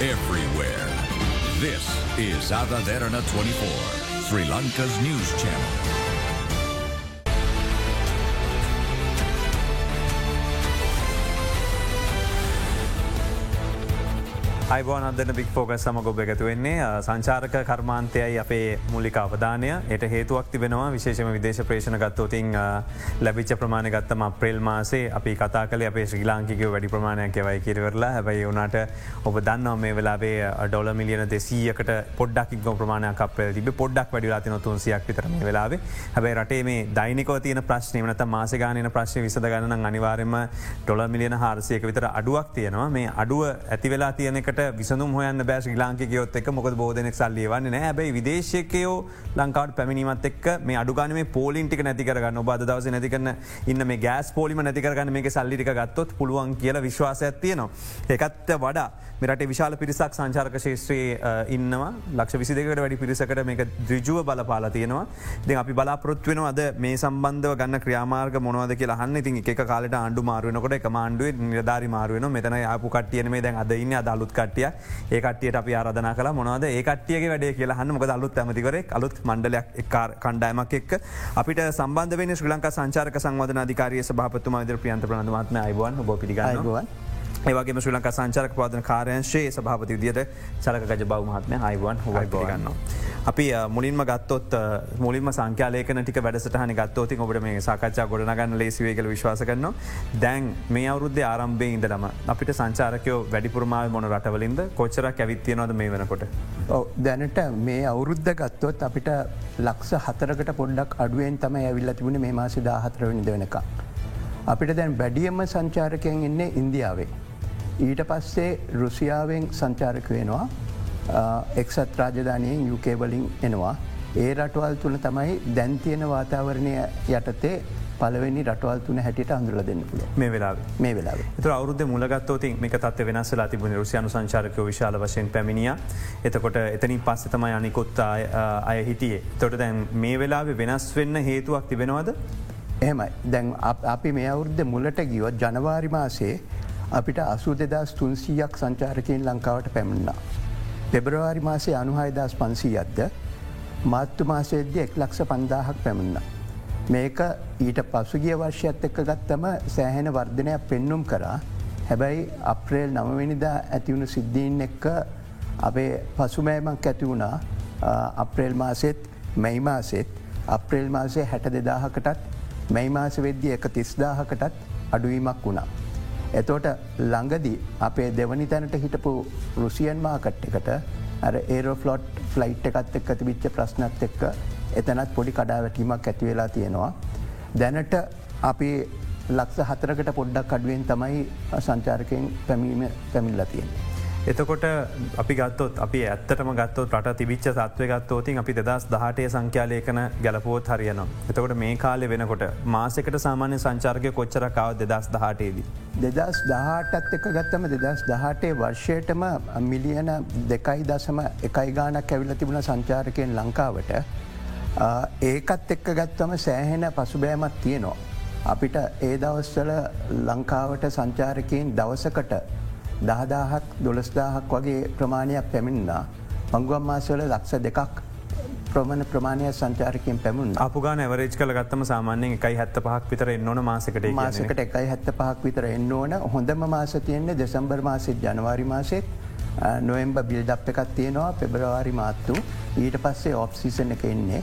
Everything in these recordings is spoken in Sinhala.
everywhere. This is Adaderana 24, Sri Lanka's news channel. අයිබෝන අදන්න බික් ෆෝග සමග ඔබ එකතු වෙන්නේ සංචාරක කර්මාන්තයයි අපේ මුල්ලික අවධානය. එයට හේතුවක් තිබෙනවා විශේෂම විදේශ ප්‍රේෂණ ගත්තෝතින් ලැබිච්ච ප්‍රමාණ ගත්තම අප්‍රේල් මාසේ අපි කතා කල අපේ ශ්‍රී ලාංකික වැඩි ප්‍රමාණයක් යවයි කිරවරලා. හැබයි වනාට ඔබ දන්නවා මේ වෙලාබේ ඩොල මිලියන දෙසීයකට පොඩ්ඩක් ප්‍රමාණයක් අපේ තිබ පොඩ්ඩක් වැඩි ති තුන්සියක් විතරම වෙලාවේ. හැබයි රටේ මේ දෛනිකව තියන ප්‍රශ්නය වනත මාසගානන ප්‍රශ්න විසඳ ගන්න අනිවාරම ඩොල මිලියන හාරසියක විතර අඩුවක් තියෙනවා. මේ අඩුව ඇති වෙලා තියනෙකට ඒකට විසඳම් හොයන්න බෑ ශ්‍රී ලාංකිකයොත් එක් මොක බෝධනෙක් සල්ලිය වන්න නෑ. බැයි විදේශකයෝ ලංකාවට පැමිණීමත් එක් මේ අඩුගන මේ පෝලින්ටික නැතිකරගන්න ඔබ දවස නැතිකරන ඉන්න මේ ගෑස් පෝලිම නැතිකරගන්න මේ සල්ලික ගත්තොත් පුළුවන් කියල විශ්වාසයක් තියනවා. ඒකත්ත වඩා මෙරට විශාල පිරිසක් සංචාරක ශේත්‍රයේ ඉන්නවා. ලක්ෂ විසිදකට වැඩි පිරිසකට මේක දෘජුව බලපාලා තියෙනවා. දෙ අපි බලාපොත්වෙන අද මේ සම්බන්ධව ගන්න ක්‍රියාමාර්ග මොනවද කියලා හන්න ඉතින් එක කාලට ආණ්ඩු මාරුවනකොට එක මාණ්ඩුව නිධාරි මාරුවන මෙතන ආපු කටියන මේ දැන් අදන්න අදලුත් කටිය ඒකටියට අපි ආරධන කලා මොනවද? ඒකටියගේ වැඩේ කියලා හන්න මොක අලුත් ඇමතිකර අලුත් මණ්ඩලයක් එක් කණ්ඩායමක් එක් අපිට සම්බන්ධ වෙන ශ්‍රී ලංකා සංචාරක සංවධන අධිකාරය සභාපතුමා විදර ප්‍රියන්ත ප්‍රනධමත්ම අයිබවන් බෝ පිගන්නවා. ඒවගේ ශ්‍රී ලංකා සංචාරක පාදන කාරයංශයේ සභාපති විදියට චලක ගජ බව මහත්මය හයිවන් හොගන්න. අපි මුලින්ම ගත්තොත් මුලින්ම සංඛ්‍යාලයකන ටික වැඩසටහන ගත්තෝති ඔබට මේ සාකච්ඡා ගොඩනගන්න ලේසිවේකල විශවාස කරනවා දැන් මේ අවුද්ධ ආරම්භය ඉදලම අපිට සංචාරකයෝ වැඩිපුරමාව මොන රටවලින්ද කොච්චරක් ඇවිත්තියනොද මේ වෙනකොට. දැනට මේ අවුරුද්ධ ගත්තොත් අපිට ලක්ෂ හතරකට පොඩ්ඩක් අඩුවෙන් තම ඇවිල්ල තිබුණ මේ මාසි දාහතරවනිද වෙනක. අපිට දැන් වැඩියම්ම සංචාරකයෙන් එන්නේ ඉන්දියාවේ. ඊට පස්සේ රුසියාවෙන් සංචාරක වෙනවා. එක්සත් රාජධානයෙන් යුකේවලින් එනවා. ඒ රටවල් තුළ තමයි දැන්තියන වාතාවරණය යටතේ පලවෙනි රටවල් තුන හැටියට අඳුරල දෙන්න පුල මේ වෙලා මේ වෙලා තු අවුද මුලගත්තෝතින් මේ තත්ව වෙනස්සලා තිබුණ රුසියනු සංචාරකය විශාල වශයෙන් පැමිණිය. එතකොට එතනින් පස්ස තමයි අනිකොත් අය හිටියේ. තොට දැන් මේ වෙලාව වෙනස් වෙන්න හේතුවක් තිබෙනවද? එහමයි. දැන් අපි මේ අවුද්ධ මුලට ගියොත් ජනවාරි මාසේ අපිට අසු දෙදස් තුන්සීයක් සංචාරකයෙන් ලංකාවට පැමිණින්නා. පෙබරවාරි මාසේ අනුහයිදස් පන්සීයත්ද මාත්තු මාසේද්‍ය එක් ලක්ෂ පන්දාහක් පැමිණින්න. මේක ඊට පසුගිය වර්ෂයත් එක්ක ගත්තම සෑහෙන වර්ධනයක් පෙන්නුම් කරා හැබැයි අප්‍රේල් නමවෙනිදා ඇතිවුණු සිද්ධීන් එක්ක අපේ පසුමෑමක් ඇති වුණා අප්‍රේල් මාසෙත් මැයි මාසෙත් අප්‍රේල් මාසේ හැට දෙදාහකටත් මැයි මාස වෙද්දිය එක තිස්දාහකටත් අඩුවීමක් වුණා. එතෝට ළඟදී අපේ දෙවනි තැනට හිටපු රුසියන් මාකට් එකට අර ඒරෝෆලොට් ෆ්ලයිට් එකත් එක් ඇති විච්ච ප්‍රශ්නත් එක්ක එතනත් පොඩි කඩාවැටීමක් ඇතිවෙලා තියෙනවා. දැනට අපි ලක්ෂ හතරකට පොඩ්ඩක් අඩුවෙන් තමයි සංචාරකයෙන් පැමීම පැමිල්ල තියෙන්නේ. එතකොට අපි ගත්තොත් අපි ඇත්තටම ගත්තොත් රට තිබිච්ච සත්වය ගත්තෝතින් අපි දෙදස් දහටය සංඛ්‍යාලයකන ගැලපුවත් හරියන. එතකොට මේ කාලෙ වෙනකොට මාසකට සාමාන්‍ය සංචාර්ගය කොච්චරකාව දෙදස් දහටේදී. දෙදස් දහටත් එක ගත්තම දෙදස් දහටේ වර්ෂයටම මිලියන දෙකයි දසම එකයි ගානක් ඇවිල තිබුණ සංචාරකයෙන් ලංකාවට ඒකත් එක්ක ගත්තම සෑහෙන පසුබෑමත් තියනවා. අපිට ඒ දවස්වල ලංකාවට සංචාරකයෙන් දවසකට දහදාහක් දොළස්දාහක් වගේ ප්‍රමාණයක් පැමිණින්නා. මංගුවම් මාසවල ලක්ෂ දෙකක් ප්‍රමණ ප්‍රමාණය සංචාරකින් පැමුණ අපගා ඇවරේජ් කල ගත්තම සාමාන්‍යෙන් එකයි හැත්ත පහක් විතර එන්නවන මාසකට මාසකට එකයි හැත්ත පහක් විතර එන්න ඕන. හොඳම මාස තියෙන්නේ දෙසම්බර් මාසෙත් ජනවාරි මාසෙත්. නොයම්බ බිල්ඩප් එකත් තියෙනවා පෙබරවාරි මාත්තු ඊට පස්සේ ඔෆ්සීසන් එක එන්නේ.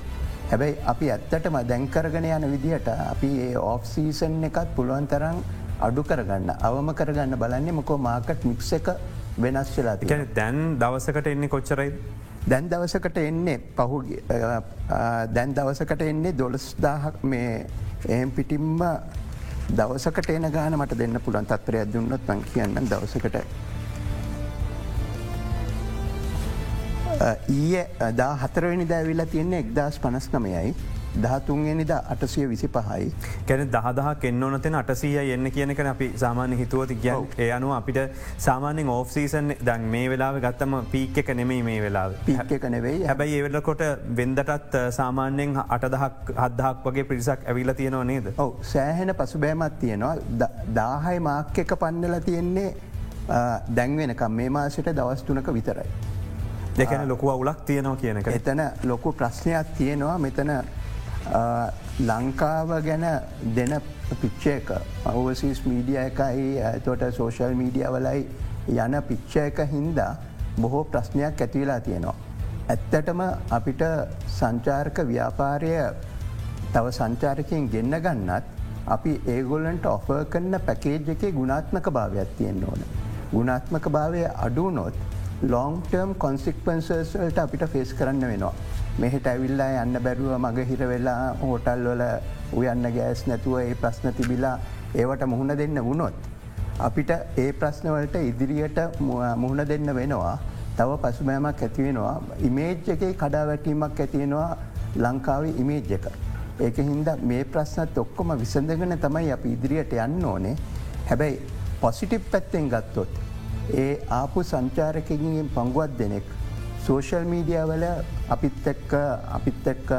හැබැයි අපි ඇත්තටම දැන්කරගෙන යන විදිහට අපි ඒ ඔෆ්සීසන් එකත් පුළුවන් තරම් අඩු කරගන්න අවම කරගන්න බලන්නේ මොකෝ මාකට් මික්ස එක වෙනස් වෙලා ගැන දැන් දවසකට එන්නේ කොච්චරයි. දැන් දවසකට එන්නේ පහු දැන් දවසකට එන්නේ දොළස්දාහක් මේ එහම් පිටිම්ම දවසකට එන ගාන මට දෙන්න පුළන් තත්වරයක් දුන්නත් මං කියන්න දවසකට. ඊය දා හතරවෙනි දැවිල්ලා තියන්නේ එක්දස් පනස් නමයයි දහතුන්ගෙනනිද අටසිය විසි පහයි. කැන දහදහ කෙන්න්නවනතෙන අටසීය එන්න කියනකන අපි සාමාන්‍ය හිතුවති ගිය ඒ අනුව අපිට සාමානෙන් ඕෆ් සීසන් දැන් මේ වෙලාව ගත්තම පීක් එක නෙමයි මේ වෙලා පික් එක නෙවෙයි. හැබැයි ඒවෙලකොට වෙන්දටත් සාමාන්‍යෙන් අටදහක් හදහක් වගේ පිරිසක් ඇවිල තියෙනවා නේද. ඔව. සෑහෙන පසුබෑමත් තියෙනවා. දාහයි මාක් එක පන්නල තියෙන්නේ දැන්වෙනකම් මේ මාසට දවස්තුනක විතරයි. දෙකැන ලොකු අවුලක් තියෙනවා කියනක එතන ලොකු ප්‍රශ්නයක් තියෙනවා. මෙතන ලංකාව ගැන දෙන පිච්ච එක අවසිස් මීඩිය එකයි ඇතොට සෝෂල් මීඩිය වලයි යන පිච්ච එක හින්දා බොහෝ ප්‍රශ්නයක් ඇතිවෙලා තියෙනවා. ඇත්තටම අපිට සංචාර්ක ව්‍යාපාරය තව සංචාරකයෙන් ගෙන්න්න ගන්නත් අපි ඒගොල්ලන්ට ඔෆ කරන පැකේජ් එකේ ගුණාත්මක භාවයක් තියෙන් ඕන. ගුණාත්මක භාවය අඩුනොත් ලොන්ටර්ම් කොන්සික්පන්සර්ස්වලට අපිට ෆේස් කරන්න වෙනවා. මෙහෙට ඇවිල්ලා යන්න බැරුව මග හිර වෙලා හෝටල් වල උයන්න ගෑස් නැතුව ඒ ප්‍රශ්න තිබිලා ඒවට මුහුණ දෙන්න වුණොත්. අපිට ඒ ප්‍රශ්නවලට ඉදිරියට මුහුණ දෙන්න වෙනවා තව පසුබෑමක් ඇතිවෙනවා ඉමේජ් එකේ කඩා වැටීමක් ඇතියෙනවා ලංකාවේ ඉමේජ් එක. ඒක හින්ද මේ ප්‍රශ්නත් ඔක්කොම විසඳගෙන තමයි අප ඉදිරියට යන්න ඕනේ හැබැයි පොසිටිප් පැත්තෙන් ගත්තොත්. ඒ ආපු සංචාරකගින් පංගුවත් දෙනෙක් සෝෂල් මීඩියවල අපිත් එක්ක අපිත් එක්ක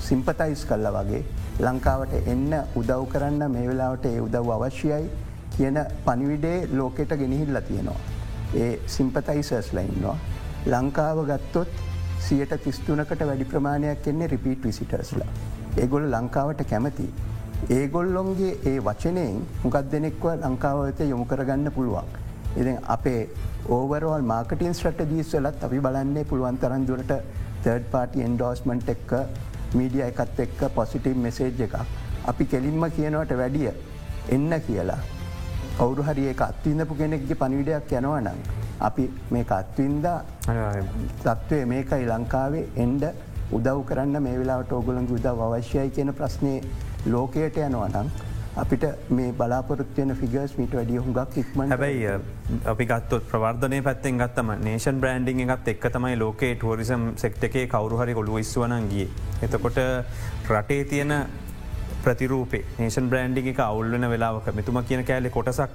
සිම්පතයිස් කල්ල වගේ ලංකාවට එන්න උදව් කරන්න මේ වෙලාවට ඒ උදව් අවශ්‍යයි කියන පනිවිඩේ ලෝකෙට ගෙනහිල්ල තියෙනවා. ඒ සිම්පතයිසර්ස් ලයින්නවා. ලංකාව ගත්තොත් සියට තිස්තුනකට වැඩි ප්‍රමාණයක් එන්නේ රිපීට් විසිටර්ස්ලා. ඒගොල ලංකාවට කැමති. ඒගොල්ලොන්ගේ ඒ වචනයෙන් මොකක් දෙනෙක්ව ලංකාවත යොමු කරගන්න පුළුවන්. එ අපේ ඕවරවල් මාර්කටින් ස්ට්‍රටජීස් වලත් අපි බලන්නේ පුළුවන් තරන්දුරට තර්ඩ් පාටි එන්ඩෝස්මන්ට් එක්ක මීඩිය එකත් එක්ක පොසිටම් මෙසේජ් එකක්. අපි කෙලින්ම කියනවට වැඩිය එන්න කියලා. කවුරු හරි ඒ අත්විඳපු කෙනෙක්ගේ පනිවිඩයක් යනවා නම්. අපි මේ අත්වින්ද තත්ත්වය මේකයි ලංකාවේ එන්ඩ උදව් කරන්න මේ වෙලාට ඔගොලන් උදව අවශ්‍යයි කියන ප්‍රශ්නය ලෝකයට යනවනම්. අපිට මේ බලාපොරත්වයන ෆිගස් මිට වැඩිය හුඟක් ඉක්ම හැබයි අපි ගත්තොත් ප්‍රවර්ධනය පැත්තෙන් ගත්තම නේෂන් බ්‍රන්ඩිං එකත් එක් තමයි ලෝකේ ටෝරිසම් සෙක්ට එකේ කවරුහරි කොළු ඉස්වනන්ගේ. එතකොට රටේ තියෙන ප්‍රතිරූපේ නේෂන් බ්‍රන්ඩි එක අවුල්ලන වෙලාවක මෙතුම කියන කෑලෙ කොටසක්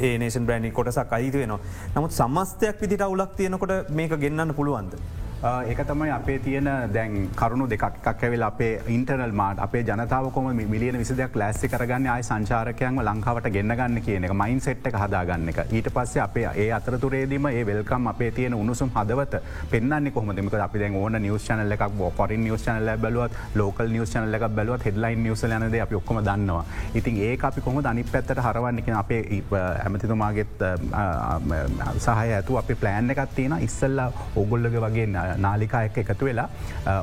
ඒ නේෂන් බ්‍රන්ඩි කොටසක් අයිති වෙනවා නමුත් සමස්තයක් විදිට අවුලක් තියෙනකොට මේක ගෙන්න්න පුළුවන්ද. ඒක තමයි අපේ තියෙන දැන් කරුණු දෙකක්. ඇවෙල් අපේ ඉන්ටර්නල් මාට අපේ ජනතාවකොම මිලියන විසිදයක් ලෑස්සි කරගන්න අයි සංචාරකයන්ව ලංකාවට ගෙන්න්නගන්න කියන එක මයින් සෙට් එක හදාගන්න එක. ඊට පස්සේ අපේ ඒ අතරතුරේදීම ඒ වෙල්කම් අපේ තියෙන උණුසුම් හදවත පෙන්න්න කොහමදමක අපි දැන් ඕන නිවස් චනල එකක් පොරින් නිවස් චනල බැලුවත් ලෝකල් නිවස් චනල එක බැලුවත් හෙඩලයින් නිවස යනද අපි ඔක්කොම දන්නවා. ඉතින් ඒ අපි කොහොම අනි පැත්තට හරවන්නක අපේ ඇමතිතුමාගෙත් සහය ඇතු අප ප්ලෑන් එකත් තියෙන ඉස්සල්ලා ඔගොල්ලග වගේ නාලිකා එක් එකතු වෙලා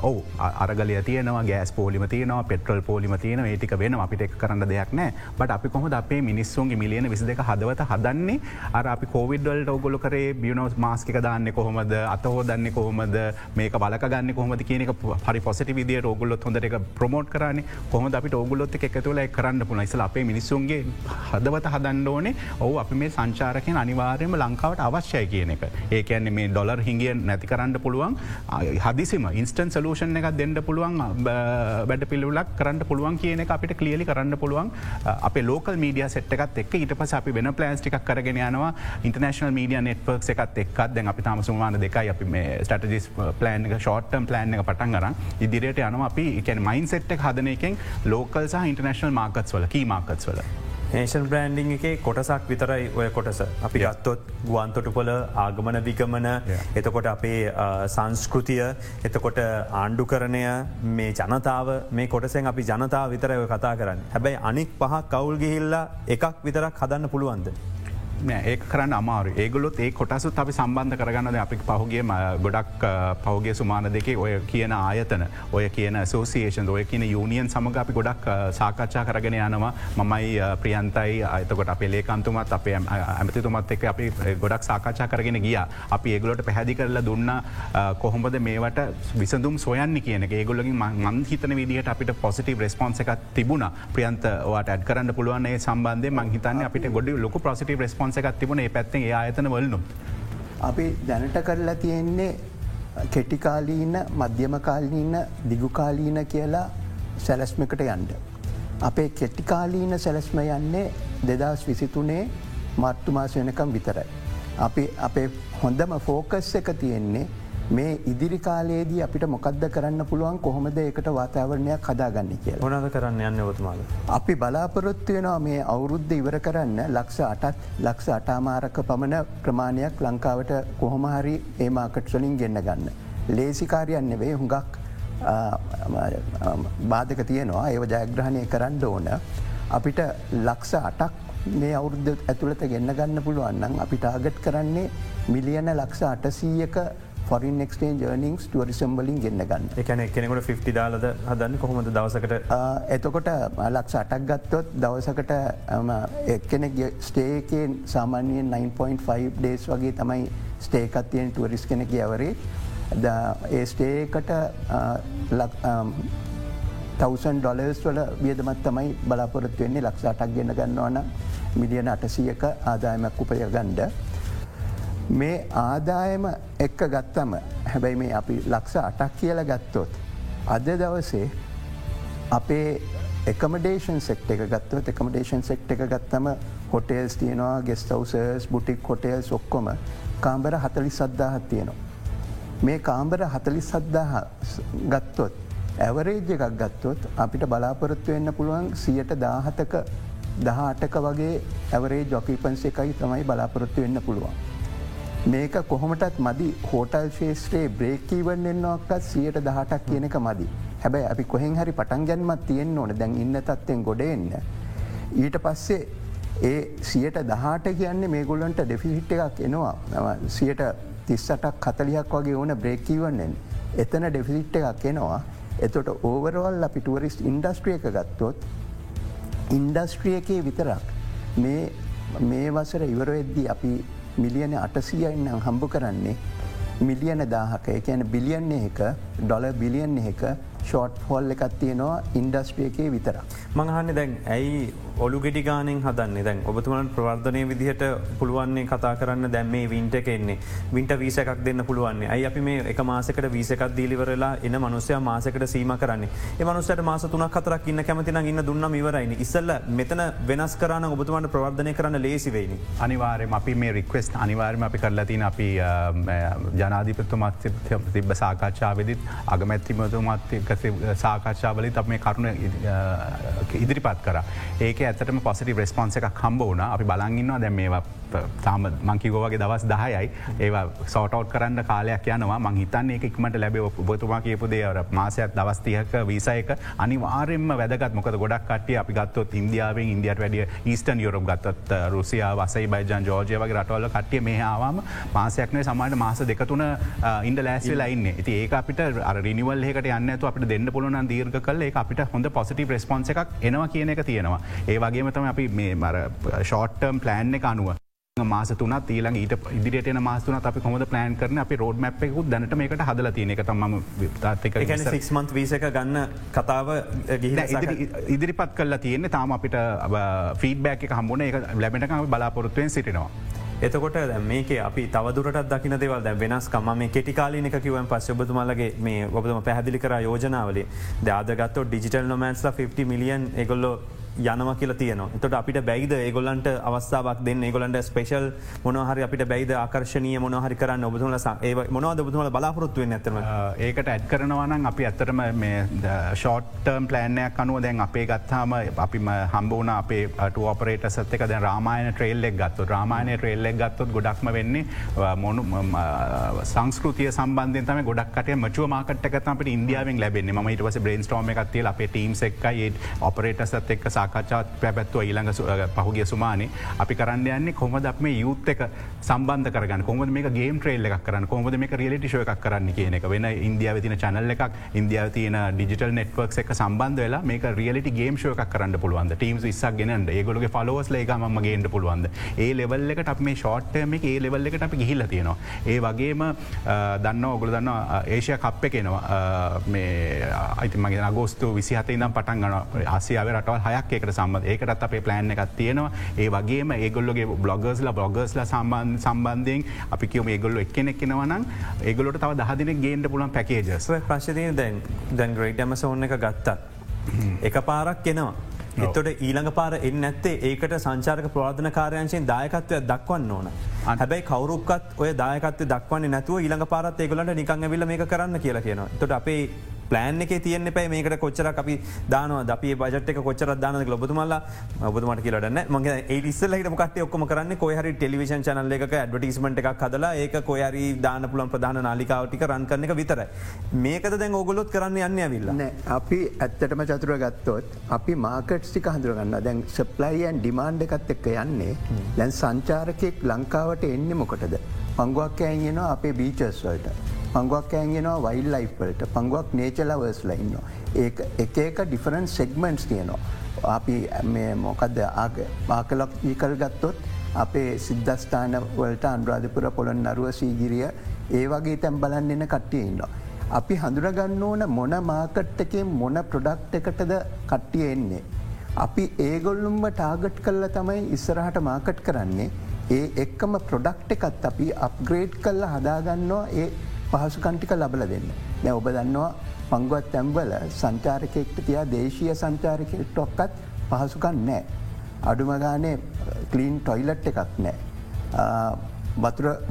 ඔවු අරගලය තියනවා ගෑස් පෝලිම තියනවා පෙට්‍රල් පෝලිම තියන ඒටික වෙන අපිට එක් කරන්න දෙයක් නෑ බට අපි කොහොද අපේ මිනිස්සුන්ගේ මිලියන විසි දෙක හදවත හදන්නේ? අර අපි කෝවිඩ්වල්ට ඔගොල කරේ බියනෝස් මාස්කික දාන්න කොහොමද? අතහෝ දන්න කොහොමද? මේක බලගන්න කොහොමද? කියනක හරි පොසිට විදිිය රෝගුල්ලොත් හොඳ එක ප්‍රමෝට් කරන. කොහොම අපි ඔගුලොත් එකතුල කරන්න පුන ඉසල අපේ මිනිස්සුන්ගේ හදවත හදන්න ඕනේ. ඔහු අපි මේ සංචාරකයෙන් අනිවාර්යම ලංකාවට අවශ්‍යය කියන එක. ඒකන්නේ මේ ඩොලර් හිගිය නැති කරන්න පුළුවන්. හදිසිම ඉන්ස්ටන් සලූෂන් එකක් දෙන්න පුළුවන් බැඩ පිල්ලක් කරන්න පුළුවන් කියන අපිට කලියලි කරන්න පුළුවන්. අප ලෝකල් මීඩිය සෙට්කත් එක් ඉට පස අපි වෙන ප්ලන්ස්ටික් කරගෙන යනවා. ඉන්ටර්නශනල් මීඩිය නෙට්වර්ක් එකත් එක්ත් දැන් අපි තමසුමාන දෙකයි අපි මේ ස්ටටජිස් ප්ලන් එක ෂෝට්ටම් ප්ලන් එක පටන් ගරන් ඉදිරියට යනවා. අපි එක මයින් සෙට්ක් හදන එකෙන් ලෝකල් සහ ඉන්ටර්නශනල් මාකත්ස් වල කී මාකත්ස් වල. ඒෂන් බ්‍රන්ඩිං එක කොටසක් විතරයි ඔය කොටස. අපි ගත්තොත් ගුවන්තොටුපොල ආගමන විගමන එතකොට අපේ සංස්කෘතිය එතකොට ආණ්ඩු කරණය මේ ජනතාව මේ කොටසෙන් අපි ජනතාව විතරය කතා කරන්න. හැබැයි අනික් පහ කවුල් ගිහිල්ලා එකක් විතරක් හදන්න පුළුවන්ද. ඒ කරන්න අමාරු ඒගොලොත් ඒ කොටසුත් අපි සම්බන්ධ කරගන්නද අපි පහුගේ ගොඩක් පහුගේ සුමාන දෙකේ ඔය කියන ආයතන ඔය කියන සෝසිේෂන් ඔය කියන යුනියන් සමඟ අපි ගොඩක් සාකච්ඡා කරගෙන යනවා. මමයි ප්‍රියන්තයි අතකොට අපේ ලේකන්තුමත් අපේ ඇමතිතුමත් එක අපි ගොඩක් සාකච්ඡා කරගෙන ගිය. අපි ඒගොලට පැහැදි කරල දුන්න කොහොමද මේවට විසඳුම් සොයන්න කියන ඒගොලගින් මන් හිතන විදිහට අපිට පොසිටව රෙස්පොන්ස එකක් තිබුණ. ප්‍රියන්ත වාට ඇඩ් කරන්න පුළුවන්න්නේ සම්බන්ධය මංහිතන්න අපිට ගොඩ ලොක ප්‍රසිටව රෙස්පොන්ස රෙස්පොන්ස එකක් තිබුණ පැත්තේ ඒ අයතන වලනු. අපි දැනට කරලා තියෙන්නේ කෙටිකාලීන මධ්‍යමකාලීන දිගුකාලීන කියලා සැලස්මකට යන්ඩ. අපේ කෙටිකාලීන සැලස්ම යන්නේ දෙදස් විසිතුනේ මර්තුමාස වෙනකම් විතරයි. අපි අපේ හොඳම ෆෝකස් එක තියෙන්නේ මේ ඉදිරි කාලයේදී අපිට මොකක්ද කරන්න පුළුවන් කොහොමද එකට වාතාවරණයක් හදාගන්න කියලා. මොනද කරන්න යන්න ඔතුමාල. අපි බලාපොරොත්තු වෙනවා මේ අවුරුද්ධ ඉවර කරන්න ලක්ෂ අටත් ලක්ෂ අටාමාරක පමණ ප්‍රමාණයක් ලංකාවට කොහොමහරි ඒ මාකට්වලින් ගෙන්න්න ගන්න. ලේසිකාරයන් නෙවේ හුඟක් බාධක තියෙනවා ඒව ජයග්‍රහණය කරන්න ඕන. අපිට ලක්ෂ අටක් මේ අවුද්ධ ඇතුළත ගෙන්න්න ගන්න පුළුවන්නම් අපි ටාගට් කරන්නේ මිලියන ලක්ෂ අටසීයක ෆොරින් එක්ස්ටේන් ජර්නිින්ස් ටුවරිසම්බලින් ගෙන්න්න ගන්න එකන කෙනෙකුට 50 දාලද හදන්න කොහොමද දවසකට? එතකොට ලක්ෂ අටක් ගත්තොත් දවසකට එක්කෙනෙක් ස්ටේකෙන් සාමාන්‍යයෙන් 9.5 ඩේස් වගේ තමයි ස්ටේකත්තියෙන් ටුවරිස් කෙනෙක යවරේ ඒ ස්ටේකට තවසන් ඩොලර්ස් වල වියදමත් තමයි බලාපොරොත්තු වෙන්නේ. ලක්ෂාටක් ගෙන ගන්නවන මිලියන අටසියක ආදායමක් උපය ගණ්ඩ. මේ ආදායම එක්ක ගත්තම හැබැයි මේ අපි ලක්ෂ අටක් කියල ගත්තොත්. අද දවසේ අපේ එකමඩේෂන් සෙක්ට එක ගත්තව එකමඩේෂන් සෙක්ට එක ගත්තම හොටේල්ස් තියනවා ගෙස්ටවසර්ස් බුටික් හොටේල්ස් ඔක්කොම කාම්බර හතලි සද්දාහත් තියෙනවා. මේ කාම්බර හතලි සද්දාහ ගත්තොත් ඇවරේජ් එකක් ගත්තොත් අපිට බලාපොරොත්තු වෙන්න පුළුවන් සියට දාහතක දහටක වගේ ඇවරේ ජොකීපන්ස එකයි තමයි බලාපොරොත්තු වෙන්න පුළුවන්. මේක කොහොමටත් මදි? හෝටල් ශේෂත්‍රයේ බ්‍රේකීවන් එන්නක්කත් සියට දහටක් කියන එක මදි. හැබැයි අපි කොහෙන් හරි පටන් ගැන්මත් තියෙන් ඕන. දැන් ඉන්න තත්වෙන් ගොඩෙන්න. ඊට පස්සේ ඒ සියට දහට කියන්නේ මේගොල්ලන්ට ඩෙෆිහිට් එකක් එනවා. සියට තිස්සටක් කතලියක් වගේ ඕන බ්‍රේකීවන්නෙන් එතන ඩෙෆිසිට් එකක් එනවා. එතොට ඕවරවල් අපි ටුවරිස්් ඉන්ඩස්ට්‍රිය එක ගත්තොත් ඉන්ඩස්ට්‍රිය එකේ විතරක් මේ වසර ඉවරවෙද්දී අපි මිලියන අටසියයින්නම් හම්බ කරන්නේ මිලියන දාහක එකන බිලියන් එක ඩොල බිලියන් එක ෂෝට් හොල් එකත් තියෙනවා ඉන්ඩස්ට්‍රිය එකේ විතර. මංහන්න දැන් ඇයි ඔලු ගෙඩි ගානෙන් හදන්න. දැන් ඔබතුමන් ප්‍රවර්ධනය විදිහට පුළුවන්නේ කතා කරන්න. දැම් මේ වින්ට කෙන්නේ වින්ට වීසකක් දෙන්න පුළුවන්නේ අයි අපි මේ එක මාසකට වීසකක් දීලිවරලා එන මනුස්්‍යය මාසකට සීම කරන්නේ. මනුසට මාස තුනක් කතරක් ඉන්න කැමතින ඉන්න දුන්න ඉවරයින ඉස්සල්ල මෙතන වෙනස් කරන්න ඔබතුමන්ට ප්‍රවර්ධනය කරන්න ලේසිවෙයිනි. අනිවාරම අපි මේ රික්වස්ට අනිවාර්ම අපි කරලතින අපි ජනාධිපත්තුමත් තිබ සාකච්ඡාවවිදිත් අගමැත්තිමතුමත් සාකච්ඡාවලිත් අප මේ කරුණ ඉදිරිපත් කර. ඒක ඇතටම පොසිටි රෙස්පොන්ස එකක් හම්බ වුණ. අපි බලගන්නවා දැ මේවා තාම මංකිගෝවගේ දවස් දහයයි. ඒවා සෝටවට් කරන්න කාලයක් යනවා. මංහිතන් ඒ ඉක්මට ලැබේ. ඔබතුමා කියපුදේ මාසයක් දවස්තියක වීසයක අනිවාරෙන්ම වැදගත්. මොකද ගොඩක් කටිය අපි ගත්තොත් ඉන්දියාවෙන් ඉන්දියට වැඩිය ඊස්ටන් යුරප් ගත්තත් රුසියා වසයි බයිජන් ජෝජය වගේ රටවල්ල කටිය මේ ආවාම මාසයක්නේ සමට මාස දෙකතුන ඉන්ඩ ලෑස්වෙලා ඉන්න ඇති ඒ අපිට රිනිවල් එකට යන්න ඇතු අපට දෙන්න පුළුවන් දීර්ග කල ඒ අපිට හොඳ පොසිටි ප්‍රස්පොන්ස එකක් එනවා කියන එක තියෙනවා. ඒ වගේම තම අපි මේ මර ෂෝට්ටම් ප්ලෑන් එක අනුව මාස තුනත් ඊළඟ ඊට ඉදිරියට මාස්තුන අපි කොමද ප්ලෑන් කරන අපි රෝඩ් මැප් එකකුත් දැනට මේකට හදල තියෙන එක තම තාත්ක සික්මන්ත් වීසක ගන්න කතාව ඉදිරිපත් කල්ලා තියෙන්නේ තාම අපිට ෆීඩබැක් එක හම්බුණ එක ලැබෙනකම බලාපොරොත්තුවෙන් සිටිනවා. එතකොට මේක අපි තවදුරට දකින දෙවල් දැ වෙනස් කම මේ කෙටිකාලිනක කිවන් පස් ඔබතුමලගේ මේ ඔබතුම පැහදිලි කර යෝජනාවලේ දාදගත්ත ඩිජිටල් නොමන්ස්ලා 50 මිලියන් එගොල්ලෝ යනව කියල තියන තොට අපිට බැයිද ඒගොලන්ට අවස්ථාවක් දෙන්න? ඒගොලන්ට ස්පේෂල් මොනහරි අපිට බැයිද ආකර්ශණය මොනහරි කරන්න? ඔබතුල ඒ මොනවද ඔබතුල බලාපොරොත්තුව ඇතම ඒකට ඇත් කරනවනම් අපි ඇත්තරම ෂෝට්ටර්ම් ප්ලෑන්යක් අනුව දැන් අපේ ගත්තාම අපිම හම්බවන අපේ ටෝපරේට සත්තක දැ රාමායන ට්‍රේල්ලෙක් ගත්තු රාමායන ට්‍රේල්ලෙක් ගත්තොත් ගොඩක්ම වෙන්නේ මොනු සංස්කෘතිය සම්බන්ධ තම ගොඩක්ට මචුව මාකට්ක අපට ඉන්දියාවෙන් ලැබෙන්නේ. ම ඉට වස බ්‍රේන් ස්ටෝම එකත්තිය අපේ ටීම් එක්කයි ඔපරේට සත් එක්ක සාකච්ඡාත් පැත්ව ඊළඟ පහුගිය සුමානේ. අපි කරන්න යන්නේ කොමද අප මේ යුත් එක සම්බන්ධ කරගන්න? කොමද මේ ගේම් ට්‍රේල් එකක් කරන්න? කොමද මේ රියලිටි ශය එකක් කරන්න කියන එක? වෙන ඉන්දියාව තින චනල්ල එකක් ඉන්දියාව තියන ඩිජිටල් නෙට්වක් එක සම්බන්ධ වෙලා මේ රියලිටි ගේම් ශය එකක් කරන්න පුළුවන්ද? ටීම් ඉස්සක් ගෙනට ඒගොලගේ ෆලෝස් ලේක ම ගේට පුළුවන්ද? ඒ ලෙවල් එකට අප මේ ෂෝට්ට මේ ඒ ලෙවල් එකට අපි ගිහිල්ල තියෙනවා. ඒ වගේම දන්න ඔගුල දන්න ඒෂය කප්ප කෙනවා මේ අයිතිමගේ අගෝස්තු විසිහත ඉදම් පටන් ගන ආසියාව රටවල් හයක් එකට සම්බ ඒකටත් අපේ ප්ලෑන් එකත් තියෙනවා ඒ වගේම ඒගොල්ලගේ බ්ලොගර්ස්ල බ්ලොගර්ස්ල සම්බන්ධ සම්බන්ධයෙන් අපි කියම ඒගොල්ල එක්කෙනෙක් කෙනවනම් ඒගොලට තව දහදින ගේන්ට පුලන් පැකේජස් ප්‍රශ්තිය දැන් දැන් ග්‍රේට් ඇමස ඔන්න එක ගත්තා. එක පාරක් කෙනවා. එතොට ඊළඟ පාර එන්න ඇත්තේ ඒකට සංචාරක ප්‍රවාධන කාරයංශයෙන් දායකත්වය දක්වන්න ඕන. හැබයි කවරුක්ත් ඔය දායකත් දක්වන්න නැතුව ඊළඟ පාරත් ඒගලට නිකං විල මේ කරන්න කියලා කියනවා. තොට අපේ ප්ලෑන් එක තියන්න පැයි මේකට කොච්චර අපි දානව ද බජට කොච්චර දාන ලොබතුමල්ල ඔබතුමට කියලටන්න මගේ ඒස්සල්ලට කට ඔක්කම කරන්න කොහරි ටෙලිවිෂන් චනල්ල එක ඇඩවටිස්මට එකක් හදලා ඒක කොයරි දාන පුළන් ප්‍රධාන නාලිකාවටික රන් කරන එක විතර මේකද දැන් ඔගොලොත් කරන්න යන්න ඇවිල්ල? අපි ඇත්තටම චතුර ගත්තොත් අපි මාකට්ස්ටික හඳුරගන්න දැන් සප්ලයියන් ඩිමාන්්ඩ එකත් එක්ක යන්නේ. දැන් සංචාරකෙක් ලංකාවට එන්නේ මොකටද? පංගුවක් ඇයිෙනවා අපේ බීචස් වලට. පංගුවක් ඇන්ගෙනවා වයිල් ලයිෆ්වලට පංගුවක් නේචලවර්ස්ල ඉන්න. ඒ එක එක ඩිෆරන්ස් සෙක්මෙන්ට්ස් තියනවා. අපි මොකක්ද ආකලක් ඒකල් ගත්තොත් අපේ සිද්ධස්ථාන වලට අන්රාධපුර පොළොන් නරුව සීගිරිය ඒ වගේ තැම් බලන්න එන්න කට්ටිය ඉන්න. අපි හඳුරගන්න ඕන මොන මාකට් එකෙන් මොන ප්‍රොඩක්් එකටද කට්ටිය එන්නේ. අපි ඒගොල්ලුම්ම ටාගට් කල්ල තමයි ඉස්සරහට මාකට් කරන්නේ ඒ එක්කම ප්‍රොඩක්් එකත් අපි අප්ග්‍රේඩ් කල්ල හදාගන්නවා ඒ පහසුකන්ටික ලබල දෙන්න. නැ ඔබ දන්නවා පංගුවත් තැම්වල සංචාරකෙක්ට තියා දේශීය සංචාරකෙක්ට ඔක්කත් පහසුකන් නෑ. අඩුමගානේ කලීන් ටොයිලට් එකක් නෑ.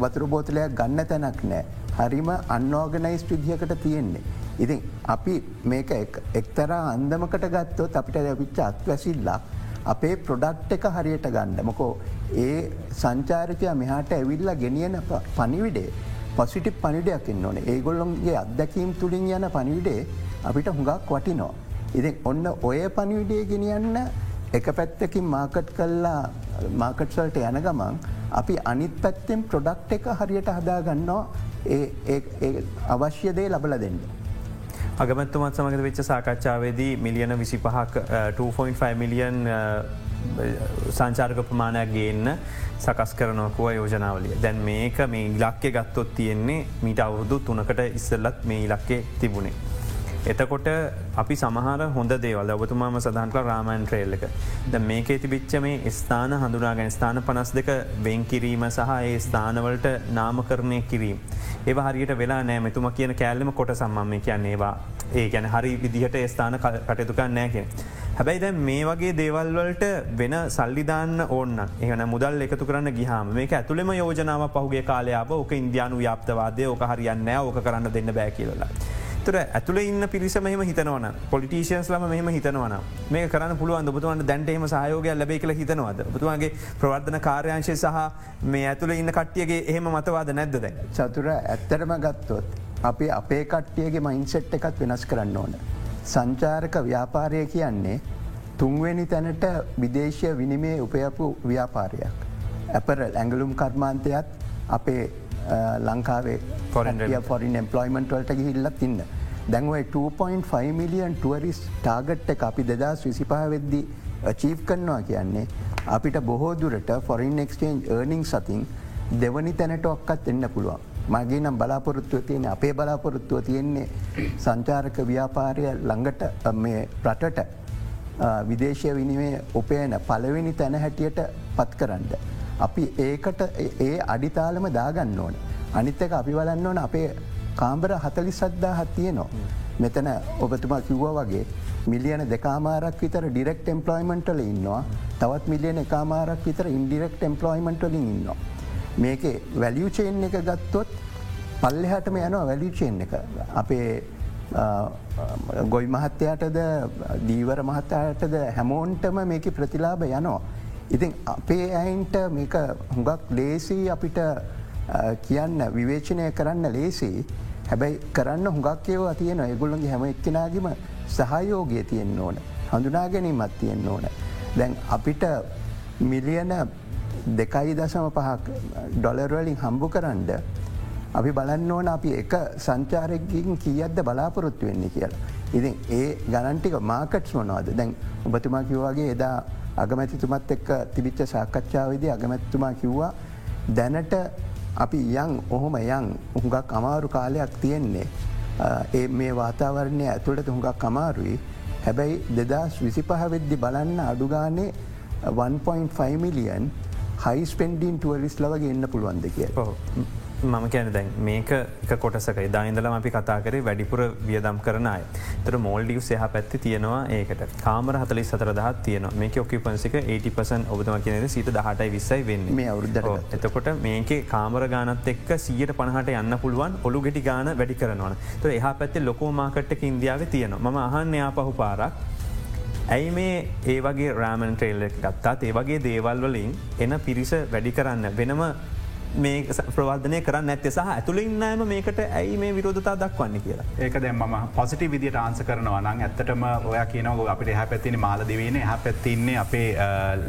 වතුර බෝතලයක් ගන්න තැනක් නෑ. හරිම අන්නෝගනයිස් විදිහකට තියෙන්නේ. ඉතින් අපි මේක එක්තරා අන්දමකට ගත්තොත් අපිට දැවිච්ච අත්වැසිල්ලා අපේ ප්‍රොඩක්් එක හරියට ගන්න මොකෝ ඒ සංචාරකය මෙහාට ඇවිල්ලා ගෙනියන පනිවිඩේ පසිටි පනිඩයක් එන්න ඕන ඒගොල්ලොන්ගේ අත්දැකීම් තුළින් යන පනිවිඩේ අපිට හුඟක් වටිනෝ. ඉති ඔන්න ඔය පනිවිඩේ ගෙනියන්න එක පැත්තකින් මාකට් කල්ලා මාකට්සල්ට යන ගමන් අපි අනිත් පැත්තෙන් ප්‍රොඩක්් එක හරියට හදාගන්නවා අවශ්‍ය දේ ලබල දෙන්න. අගමත්තුමත් සමඟ වෙච්ච සාකච්ඡාවේදී මිලියන විසි පහක් 2.5 මිලියන් සංචාර්ක ප්‍රමාණයක් ගේන්න සකස් කරනකුව යෝජනාවලිය. දැන් මේක මේ ඉලක්කෙ ගත්තොත් තියෙන්නේ මීට අවුරුදු තුනකට ඉස්සල්ලත් මේ ඉලක්කේ තිබුණේ. එතකොට අපි සමහර හොඳ දේවල් ඔබතුමාම සඳහන්ට රාමන් ට්‍රේල් එක. ද මේකේ තිබිච්ච මේ ස්ථාන හඳුනාගෙන ස්ථාන පනස් දෙක වෙන් කිරීම සහ ඒ ස්ථානවලට නාමකරණය කිරීම. ඒ හරියට වෙලා නෑ මෙතුම කියන කෑල්ලම කොට සම්මම කියන්නේවා ඒ ගැන හරි විදිහට ස්ථාන කටයුතුකන්න නෑකෙන. හැබැයි දැ මේ වගේ දේවල්වලට වෙන සල්ලිධන්න ඕන්න එහන මුදල් එකතු කරන්න ගිහම මේ ඇතුළෙම යෝජනාව පහුගේ කාලයාව ඕක ඉන්දයානු ව්‍යාප්තවාදය ඕක හරියන්න ඕක කරන්න දෙන්න බෑ කියලලා. තුර ඇතුළ ඉන්න පිරිස මෙහම හිතනවන පොලිටේෂන්ස් ලම මෙහම හිතනවන මේ කරන්න පුළුවන් බුතුවන්ට දැන්ටේම සහයෝගය ලැබේ කළ හිතනවද බුතුවන්ගේ ප්‍රවර්ධන කාර්යංශය සහ මේ ඇතුළ ඉන්න කට්ටියගේ එහෙම මතවාද නැද්ද දැ. චතුර ඇත්තරම ගත්තොත් අපි අපේ කට්ටියගේ මයින්සෙට් එකත් වෙනස් කරන්න ඕන. සංචාරක ව්‍යාපාරය කියන්නේ තුන්වෙනි තැනට විදේශය විනිමේ උපයපු ව්‍යාපාරයක්. ඇපර ඇඟලුම් කර්මාන්තයත් අපේ ලංකාවේ ෆොරින් එම්පලොයිමන්ට වලට ගිහිල්ලත් ඉන්න. දැන්වයි 2.5 මිලියන් ටුවරිස් ටාගට් එක අපි දෙදස් විසිපහ වෙද්දි චීව් කරනවා කියන්නේ අපිට බොහෝදුරට ෆොරින් එක්ස්ටේන්ජ් ඒර්නිං සතින් දෙවනි තැනට ඔක්කත් එන්න පුළුවන්. මගේ නම් බලාපොරොත්තුව තියෙන අපේ බලාපොරොත්තුව තියෙන්නේ සංචාරක ව්‍යාපාරය ළඟට මේ රටට විදේශය විනිවේ උපයන පලවෙනි තැන හැටියට පත් කරන්න. අපි ඒකට ඒ අඩිතාලම දාගන්න ඕන. අනිත්තක අපි බලන්න ඕන අපේ කාම්බර හතලි සද්දා හත්තියනවා. මෙතන ඔබතුමා කිව්ව වගේ මිලියන දෙකාමාරක් විතර ඩිරෙක්් එම්පලොයිමන්ටල ඉන්නවා තවත් මිලියන එකමාරක් විතර ඉන්ඩිරෙක්් එම්පලොයිමන්ටලින් ඉන්නවා. මේකේ වැලියචේන් එක ගත්තොත් පල්ලෙහටම යනවා වැලිචේන් එක අපේ ගොයි මහත්තයාටද දීවර මහත්තයටද හැමෝන්ටම මේක ප්‍රතිලාබ යනවා. ඉතින් අපේ ඇයින්ට මේක හුඟක් ලේසි අපිට කියන්න විවේචනය කරන්න ලේසි හැබැයි කරන්න හුඟක් ඒවා තියෙන එගුල්ලන්ගේ හැම එක්කෙනගේම සහයෝගය තියෙන් ඕන හඳුනා ගැනීමත් තියෙන් ඕන. දැන් අපිට මිලියන දෙකයි දසම පහක් ඩොලර්වලින් හම්බු කරන්ඩ අපි බලන්න ඕන අපි එක සංචාරකින් කියද්ද බලාපොරොත්තු වෙන්නේ කියලා. ඉතින් ඒ ගණන්ටික මාකට්ස් මොනවාද දැන් ඔබතුමා කිව්වාගේ එදා අගමැතිතුමත් එක්ක තිබිච්ච සාකච්ඡාවවිදි අගමැත්තුමා කිව්වා දැනට අපි යං ඔහොම යං උහුඟක් අමාරු කාලයක් තියෙන්නේ. ඒ මේ වාතාවරණය ඇතුළට හුඟක් අමාරුයි හැබැයි දෙදස් විසිපහ වෙද්දි බලන්න අඩුගානේ 1.5 මිලියන් හයිස්පෙන්ඩීන් ටුවරිස් ලවගේ එන්න පුළුවන්ද කිය. මම කියන දැන් මේක කොටසක දායින්දල අපි කතා කරේ වැඩිපුර වියදම් කරන අය. තර මෝල්ඩිය් සහ පැත්ති තියෙනවා ඒකට. කාමර හතලි සතර දහත් තියන මේක ඔක්කිපන්සික 80පසන් ඔබතම කියන සිට දහටයි විස්සයි වෙන්න. මේ අවුද්ධ එතකොට මේක කාමර ගානත් එක්ක සියට පණහට යන්න පුළුවන් ඔලු ගෙටි ගාන වැඩි කරනවා තුර එහා පැත්තේ ලොකෝ මාකට්ක ඉන්දියාව තියෙන ම අහන්න යා පහු පාරක්. ඇයි මේ ඒ වගේ රෑමන් ට්‍රේල්ල ගත්තාත්? ඒ වගේ දේවල් වලින් එන පිරිස වැඩි කරන්න වෙනම මේ ප්‍රවර්ධනය කරන්න ඇත්ත සහ ඇතුළින්නම මේකට ඇයි මේ විරෝධතා දක්වන්න කියලා? ඒක දැ ම පොසිටි විදිට ආන්ස කරනවා. නම් ඇත්තටම ඔය කියනව අපට හ පැත්තින මාල දෙවන හ පැත්තින්නේ අපේ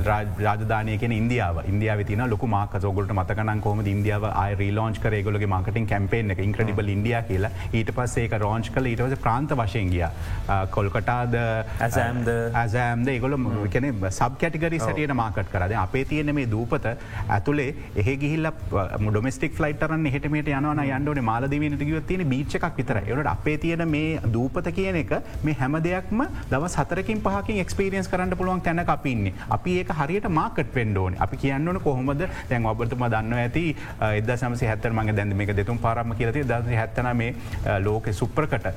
රාජධානයකෙන ඉන්දියාව. ඉන්දියාව තින ලොක මාක සෝගලට මතකන කොම ඉන්දියාව අය රීලෝච් කරේගොලගේ මාකටින් කැම්පේෙන් එක ඉන්ක්‍රඩිබල් ඉන්ඩිය කියලා. ඊට පස්සේ රෝංච් කල ඊටවස ප්‍රාන්ත වශයෙන් ගිය. කොල්කටාද ඇසෑම්ද ඇසෑම්ද ඒගොල කැන සබ් කැටිගරි සටියට මාකට් කරද අපේ තියෙන මේ දූපත ඇතුළේ එහෙ ගිහිල්ල ඩොමස්ටික් ෆලයිටරන් හෙටමට යන යන්ඩන මාලදවනට ගව තියෙන බීච්චක් විතර එවට අපේ තියෙන මේ දූපත කියන එක මේ හැම දෙයක්ම දව සතරකින් පහකින් එක්ස්පිරියන්ස් කරන්න පුළුවන් තැන අපින්නේ අපි ඒක හරියට මාකට් පෙන්ඩෝන අපි කියන්නන කොහොමද? දැන් ඔබතුම දන්න ඇති එද සමස හැත්තර මගේ දැන් මේක දෙතුම් පාරම කියලති ද හැත්තන මේ ලෝක සුප්‍රකට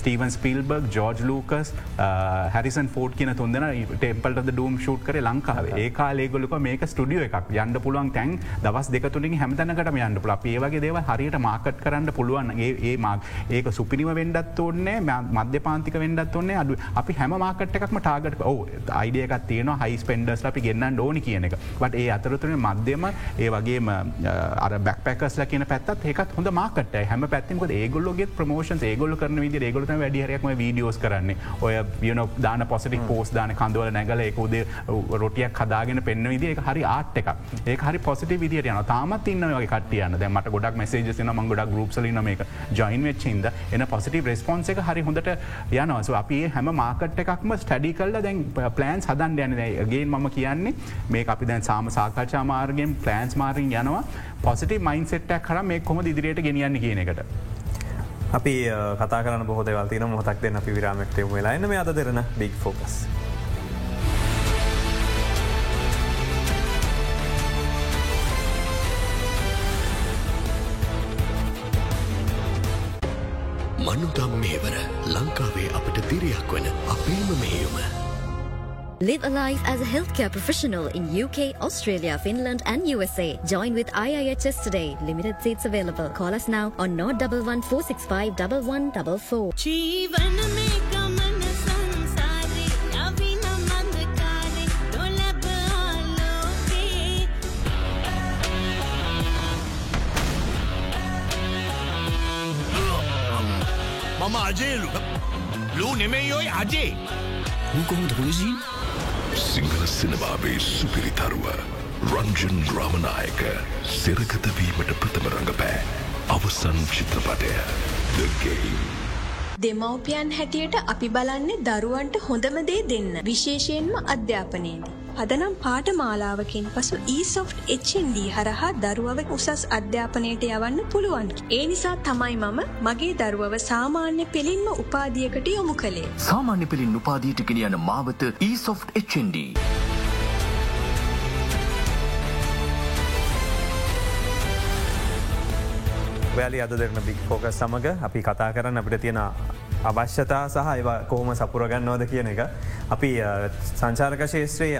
Steven Spielberg George Lucas Harrison Ford කියන තුන්දෙන ටෙම්පල්ට ඩම් ෂූට් කර ලංකාවේ. ඒ කාලේගොලක මේක ස්ටඩියෝ එකක්. යන්න පුළුවන් තැන් දවස් දෙකතුලින් හැමතැනකට යන්න පුල ඒවගේ දේව හරියට මාකට් කරන්න පුළුවන්. ඒ මක් ඒක සුපිනිම වෙන්ඩත් ඔන්නේ මධ්‍ය පාන්තික වෙන්ඩත් ඔන්නේ අඩු අපි හැම මාකට එකක්ම ටාගට ඕ අයිඩියකත් තියෙන හයිස් පෙන්ඩස් අපි ගන්න ඕනි කියන එක. ට ඒ අතරතුන මධ්‍යම ඒ වගේම අර බැක්පැකස්ල කියන පැත් ඒකත් හොඳ මාකට හැම පැත්තිමක ඒගොල්ලොගේ ප්‍රමෝෂන් ඒගොල කරන විදි ඒගොලට වැඩිහරයක්ම වීඩියෝස් කරන්නේ. ඔය වියන දාන පොසිටික් පෝස් දාන කඳුවල නැගල එකෝද රොටියක් හදාගෙන පෙන්න්න විදි හරි ආට් එක ඒ හරි පොසිට විදිට යන තාමත් ඉන්න වගේ කටියන ද මට ගොඩක් මසේජන ම ගොඩක් ගරුප්සලන මේක. ජොයින් වෙච්චින්ද එන පොසිටව රස්පොන්ස එක හරි හොඳට යනවස අපි හැම මාකට එකක්ම ස්ටඩි කල්ල දැන් පලෑන්ස් හදන් යනගේ මම කියන්නේ මේ අපි දැන් සාම සාකච්ඡා මාර්ගෙන් පලෑන්ස් මාරින් යනවා. පොසිට මයින්සෙට්ටක් කර මේ කොම ඉදිරියට ගෙනියන්න කියන එකට. අපි කතා කරන බොහෝදවල්තින මොහතක් දෙන්න අපි විරාමක්ටේ වෙලා එන්න. මේ අද Derana big focus. අපට දිරයක් වන අපේම මෙහෙයුම. Live a life as a healthcare professional in UK, Australia, Finland, and USA. Join with IIHS today. Limited seats available. Call us now on 011 465 1144. ජීවන මේ ගමන සංසාරේ යවින මන්දකාරේ නොලැබ ආලෝකේ මම අජේලු ලූ නෙමෙයි ඔයි අජේ හුකොහොද පොලිසි සිංහල සිනමාවේ සුපිරිතරුව රංජන් ග්‍රාමනායක සිරකතවීමට ප්‍රථමරඟ පෑ අවසන් චිත්‍රපටය. දගේ. දෙමව්පියන් හැටියට අපි බලන්නේ දරුවන්ට හොඳම දේ දෙන්න. විශේෂයෙන්ම අධ්‍යාපනයේදී. පදනම් පාඨමාලාවකින් පසු e-සොෆ්ට් HND හරහා දරුවව උසස් අධ්‍යාපනයට යවන්න පුළුවන්. ඒ නිසා තමයි මම මගේ දරුවව සාමාන්‍ය පෙළින්ම උපාධියකට යොමු කළේ. සාමාන්‍ය පෙළින් උපාදීට ගෙන යන මාවත e-සොෆ්ට් HND. වැලි අද දෙරන බික් ෆෝක සමඟ අපි කතා කරන්න අපිට තියෙන අවශ්‍යතා සහ ඒවා කොහොම සපුරගන්නවද කියන එක. අපි සංචාරක ශේත්‍රයේ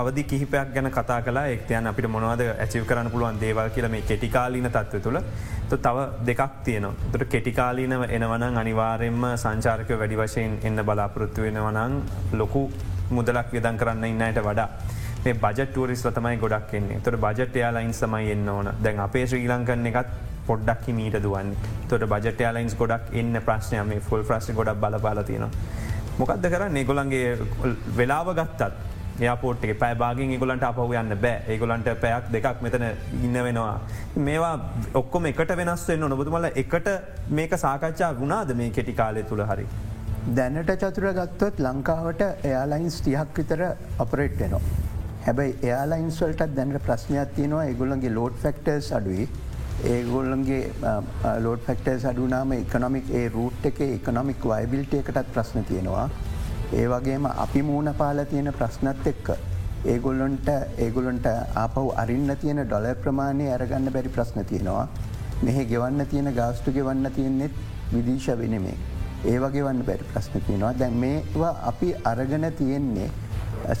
අවධි කිහිපයක් ගැන කතා කලා එක්තයන් අපිට මොනවද ඇචිව කරන්න පුළුවන් දේවල් කියල මේ කෙටිකාලීන තත්ව තුළ තව දෙකක් තියනවා. තුට කෙටිකාලීනව එනවනං අනිවාරෙන්ම සංචාරක වැඩි වශයෙන් එන්න බලාපොරොත්තු වෙනවනං ලොකු මුදලක් විදන් කරන්න ඉන්නයට වඩා. මේ බජ ටරිස් තමයි ගොඩක් එන්නේ තොට බජට යාලයින් සමයි එන්න ඕන දැන් අපේ ශ්‍රී ලංකන්න එකත් පොඩ්ඩක් මීට දුවන් තොට බජට යාලයින්ස් ගොඩක් එන්න ප්‍රශ්නය මේ ෆුල් ප්‍රශ්න ගොඩක් බලපාලතින. මොකක්ද කර නිගොලන්ගේ වෙලාව ගත්තත් යාපෝට්ගේ පැබාගින් ගොලන්ට අපහු යන්න බෑ ඒගොලන්ට පැයක් දෙකක් මෙතන ඉන්න වෙනවා. මේවා ඔක්කොම එකට වෙනස් වෙන්න නොබතුමල එකට මේක සාකච්ඡා ගුණාද මේ කෙටි කාලය තුළ හරි. දැනට චතුර ගත්තොත් ලංකාවට එයාලයින්ස් තිහක් විතර අපරේට් වෙනවා. හැබැයි එයාලයින්ස්වල්ටත් දැනට ප්‍රශ්නයක් තියෙනවා ඒගොල්ලන්ගේ ලෝඩ් ෆෙක්ටර්ස් අඩුයි ඒගොල්ලන්ගේ ලෝඩ ෆෙක්ටර්ස් අඩුනාම එකනොමික් ඒ රූට් එක එකනොමික් වයිබිල්ට එකටත් ප්‍රශ්න තියෙනවා. ඒ වගේම අපි මූුණ පාල තියෙන ප්‍රශ්නත් එක්ක. ඒගොල්ලොන්ට ඒගොලොන්ට ආපව් අරින්න තියෙන ඩොල ප්‍රමාණය ඇරගන්න බැරි ප්‍රශ්න තියෙනවා. මෙහෙ ගෙවන්න තියෙන ගාස්ටු ගෙවන්න තියෙන්නෙත් විදිීශ වෙනමේ. ඒවගේ වන්න බැරි ප්‍රශ්න තියෙනවා දැන් මේවා අපි අරගෙන තියෙන්නේ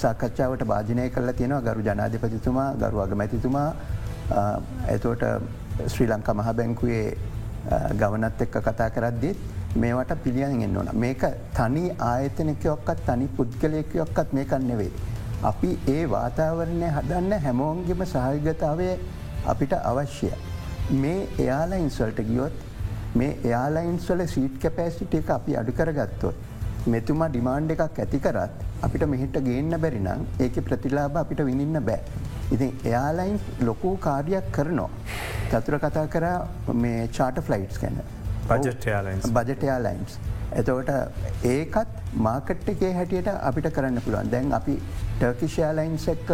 සාකච්ඡාවට භාජනය කරලා තියෙනවා ගරු ජනාධිපතිතුමා ගරු අගමැතිතුමා ඇතෝට ශ්‍රී ලංකා මහ බැංකුවේ ගවනත් එක්ක කතා කරද්දිත් මේවට පිළියන්ගෙන් ඕන මේක තනි ආයතනකයොක්කත් තනි පුද්ගලයකයොක්කත් මේකන්න නෙවෙයි. අපි ඒ වාතාවරණය හදන්න හැමෝන්ගෙම සහහිගතාවය අපිට අවශ්‍යය. මේ එයාලයින්ස්වල්ට ගියොත් මේ එයාලයින්ස්වල සීට් කැපෑසිට එක අපි අඩු කරගත්තොත්. මෙතුමා ඩිමාන්්ඩ එකක් ඇති කරත් අපිට මෙහිට ගේන්න බැරිනම් ඒක ප්‍රතිලාබ අපිට විනින්න බෑ. ඉතින් එයාලයින් ලොකූ කාර්යක් කරනවා. චතුර කතා කර මේ චාට ෆ්ලයිට්ස් ගැන. බජටයාලයින්ස්. එතවට ඒකත් මාකට් එකේ හැටියට අපිට කරන්න පුළුවන්. දැන් අපි ටර්කිෂයාලයින්ස් එක්ක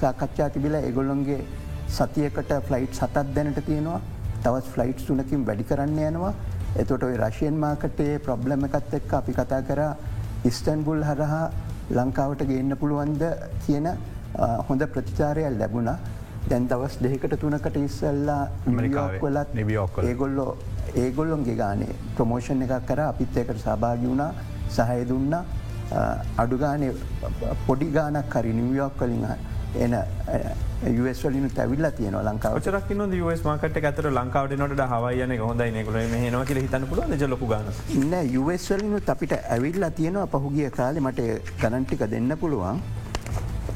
සාකච්ඡා තිබිල එගොල්ලොන්ගේ සතියකට ෆ්ලයිට් සතත් දැනට තියෙනවා. තවත් ෆ්ලයිට් තුනකින් වැඩි කරන්න යනවා. එතොට රශයෙන් මාකටේ ප්‍රබ්ලම එකත් එක්ක අපි කතා කර. ඉස්ටන්බුල් හරහා ලංකාවට ගේන්න පුළුවන්ද කියන හොඳ ප්‍රතිචාරයක් ලැබුණා. දැන් දවස් දෙකට තුනකට ඉස්සල්ලා මරිකාවලත් නිවියෝක්ක ඒගොල්ලෝ ඒගොල්ලොන්ගේ ගානේ ප්‍රමෝෂණ එකක් කර. අපිත් එකට සභාගි වුණා සහය දුන්න. අඩුගානේ පොඩි ගානක් හරි නිවියෝක් කලින් එන වලින් තැවිල්ල තියන ලංකාව චරක් න ස් මාකට ඇතර ලංකාවට නොට හවයන හොඳයි නකල හනවා කියල හිතන පුල ජලපු ගන ඉන්න යවස්වලින් අපිට ඇවිල්ලා තියෙනවා පහුගිය කාලෙ. මට ගණන්ටික දෙන්න පුළුවන්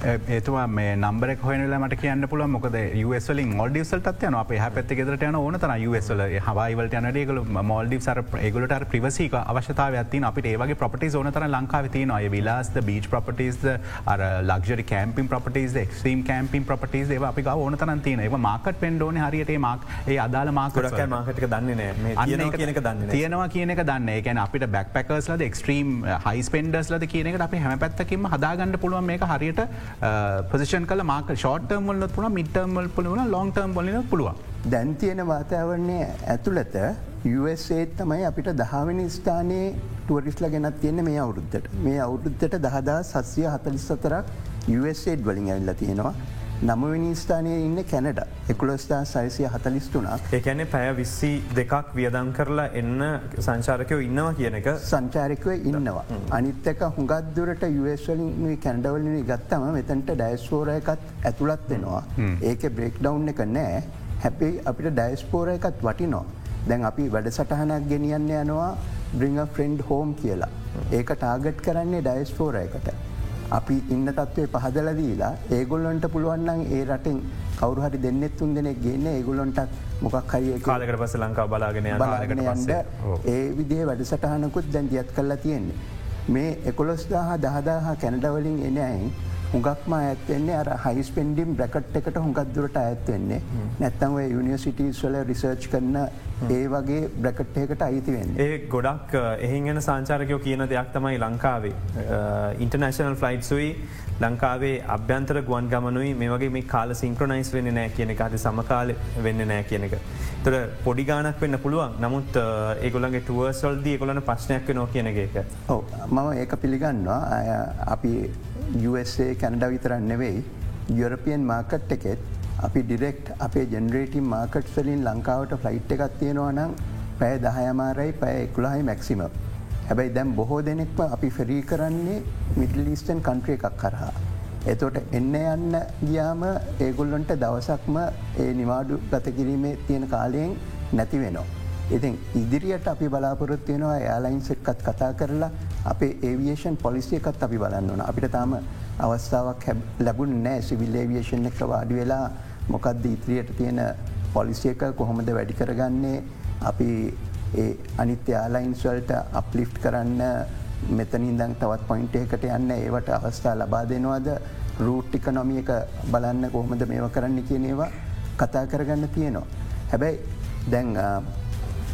ඒතුවා මේ නම්බර හොයනල මට කියන්න පුල මොකද වස්ලින් මොල්ඩිවසල්ට යන අප හැපත් ගෙදරට යන ඕන තන වස්ල හවයිවලට යනඩේගල මොල්ඩිව සර ඒගලට ප්‍රවසික අවශ්‍යතාව ඇති අපට ඒවගේ ප්‍රපටි ඕනතර ලංකාව තියන අය විලාස්ද බීච් ප්‍රපටිස් අර luxury camping properties extreme camping properties ඒව අපි ඕන තන තියන ඒ මාකට පෙන්ඩෝන හරියට මාක් ඒ අදාල මාකරක මාකට දන්නේ කියනක දන්න තියෙනවා කියනක දන්න ඒකැන අපිට බැක් පැකස්ලද එක්ස්ට්‍රීම් හයිස් පෙන්ඩස් ලද කියනකට අප හැම පැත්තකිම හදාගන්න පුළුවන් මේක හරියට පසිෂන් කල මාක ෂෝටර්ම් වලත් පුළ මිටර්මල් පුලවන ලොන්ටර්ම් බොලින පුළුව. දැන් තියෙන වාතාවරණය ඇතුළත ඒත් තමයි අපිට දහවනි ස්ථානයේ ටුවරිස්ල ගෙනත් තියෙන මේ අවුරුද්ධට මේ අවුරුද්ධට දහදා සස්ය හතලිස් සතරක් ඒත් වලින් ඇල්ල තියෙනවා නමවනි ස්ථානය ඉන්න කැනඩ එකුලස්ථා සයිසය හතලිස්තුනක් ඒකැන පැය විස්සි දෙකක් වියදන් කරලා එන්න සංචාරකයෝ ඉන්නවා කියන එක සංචාරකව ඉන්නවා. අනිත්තක හුඟත්දුරට යුවස්වලින් කැන්ඩවලිනි ගත්තම මෙතැන්ට ඩයිස්පෝරයකත් ඇතුළත් වෙනවා. ඒක බ්‍රෙක් ඩව් එක නෑ හැපයි අපිට ඩයිස්පෝර එකත් වටිනෝ. දැන් අපි වැඩ සටහනක් ගෙනියන්න යනවා බ්‍රිං ෆ්‍රෙන්ඩ් හෝම් කියලා. ඒක ටාගට් කරන්නේ ඩයිස්පෝරයකට. අපි ඉන්න තත්ත්වය පහදලදීලා ඒගොල්ලොන්ට පුළුවන්න්න ඒ රටෙන් කවරුහරි දෙන්නෙත් තුන් දෙනෙක් ගන්න ඒගොලොන්ටත් මොකක් හරි කාලකට පස ලංකා බලාගෙන බලාගෙන යන්ඩ ඒ විදිේ වැඩසටහනකුත් දැන් දියත් කරලා තියෙන්නේ. මේ එකොලොස්දාහ දහදාහ කැනඩවලින් එන අයින් හුඟක්ම ඇත්වෙන්නේ අර හයිස් පෙන්ඩිම් බ්‍රකට් එකට හුඟත් දුරට ඇත්වෙන්නේ නැත්තම යුනිවසිටස් වල රිසර්ච් කරන ඒ වගේ බ්‍රකට්යකට අයිතිවෙන්. ඒ ගොඩක් එහිගෙන සංචාරකයෝ කියන දෙයක් තමයි ලංකාවේ. ඉන්ටර්නශනල් ෆලයිට්සුයි ලංකාවේ අභ්‍යන්තර ගුවන් ගමනුයි මේ වගේ මේ කාල සිංක්‍රනයිස් වෙන්න නෑ කියන එක හරි සමකාල වෙන්න නෑ කියන එක. තොර පොඩිගානක් වෙන්න පුළුවන් නමුත් ඒගොලන්ගේ ටුවර්සල්ද ඒගොලන ප්‍රශ්නයක් නෝ කියන එක. ඔව මම ඒක පිළිගන්නවා අපි USA කැනඩ විතරන්න නෙවෙයි යුරපියන් මාකට් එකෙත් අපි ඩිරෙක්් අපේ ජෙනරේටම් මාකට් වලින් ලංකාවට ෆ්ලයිට් එකක් තියෙනවා නම් පැය දහයමාරයි පැය එකුලාහි මැක්සිම. හැබැයි දැම් බොහෝ දෙනෙක්ම අපි ෆෙරී කරන්නේ මිඩලිස්ටන් කන්ට්‍රිය එකක් කරහා. එතොට එන්න යන්න ගියාම ඒගොල්ලොන්ට දවසක්ම ඒ නිවාඩු ගතකිරීමේ තියෙන කාලයෙන් නැති වෙනවා. ඉතින් ඉදිරියට අපි බලාපොරොත්තියෙනවා යාලයින්ස් එක්කත් කතා කරලා අපේ ඒවියේෂන් පොලිසිය එකත් අපි බලන්න වන අපිට තාම අවස්ථාවක් ලැබුන් නෑ සිවිල්ලේවියේෂන් එක වාඩි වෙලා. මොකක්ද ඉතිරියට තියෙන පොලිසියක කොහොමද වැඩි කරගන්නේ? අපි ඒ අනිත්‍ය යාලයින්ස්වල්ට අප්ලිෆ් කරන්න මෙතනින් දං තවත් පොයින්ට එකට යන්න ඒවට අවස්ථා ලබා දෙනවාද? රූට්ටික නොමිය එක බලන්න කොහොමද මේව කරන්න කියනේවා කතා කරගන්න තියෙනවා. හැබැයි දැන්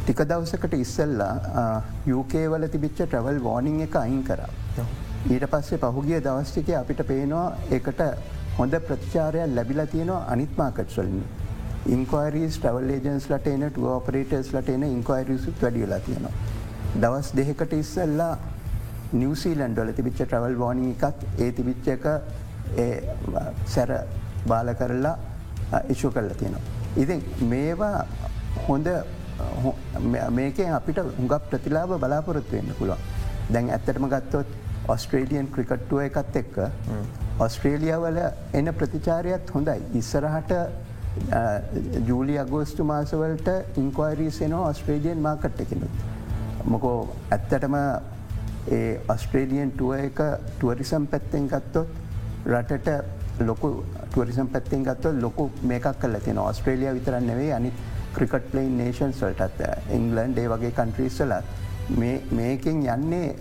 ටික දවසකට ඉස්සල්ලා යුකේවල තිබිච්ච ට්‍රවල් වෝනිං එක අයින් කර. ඊට පස්සේ පහුගිය දවස්ටික අපිට පේනවා එකට හොඳ ප්‍රතිචාරයක් ලැබිලා තියෙනවා අනිත්මාකට්ස්වලින්. ඉන්කවරිස් ටවල් ඒජන්ස් ලට එන ටුව ඔපරේටර්ස් ලට එන ඉන්කවරිසුත් වැඩියලා තියෙනවා. දවස් දෙහකට ඉස්සල්ලා නිවසීලන්ඩල තිබිච්ච ට්‍රවල් වෝනි එකත් ඒ තිබිච්ච එක සැර බාල කරලා ඉශු කරලා තියෙනවා. ඉතින් මේවා හොඳ හො- මේ- මේකෙන් අපිට හුඟක් ප්‍රතිලාබ බලාපොරොත්තු වෙන්න පුළුවන්. දැන් ඇත්තටම ගත්තොත් ඔස්ට්‍රේලියන් ක්‍රිකට්ටුව එකත් එක්ක ඔස්ට්‍රේලියාවල එන ප්‍රතිචාරයත් හොඳයි. ඉස්සරහට ජූලි අගෝස්තු මාසවලට ඉන්කෝයිරී සෙනෝ ඔස්ට්‍රේලියන් මාකට් එකනුත්. මොකෝ ඇත්තටම ඒ ඔස්ට්‍රේලියන් ටුව එක ටුවරිසම් පැත්තෙන් ගත්තොත් රටට ලොකු ටුවරිසම් පැත්තෙන් ගත්තොත් ලොකු මේකක් කල තියෙන ඔස්ට්‍රේලිය විතරන්න නෙවේ අනි ක්‍රිකට් ප්ලයින් නේෂන් සල්ටත් ඉංගලන්ඩ් ඒ වගේ කන්ට්‍රීස්සලත් මේකෙන් යන්නේ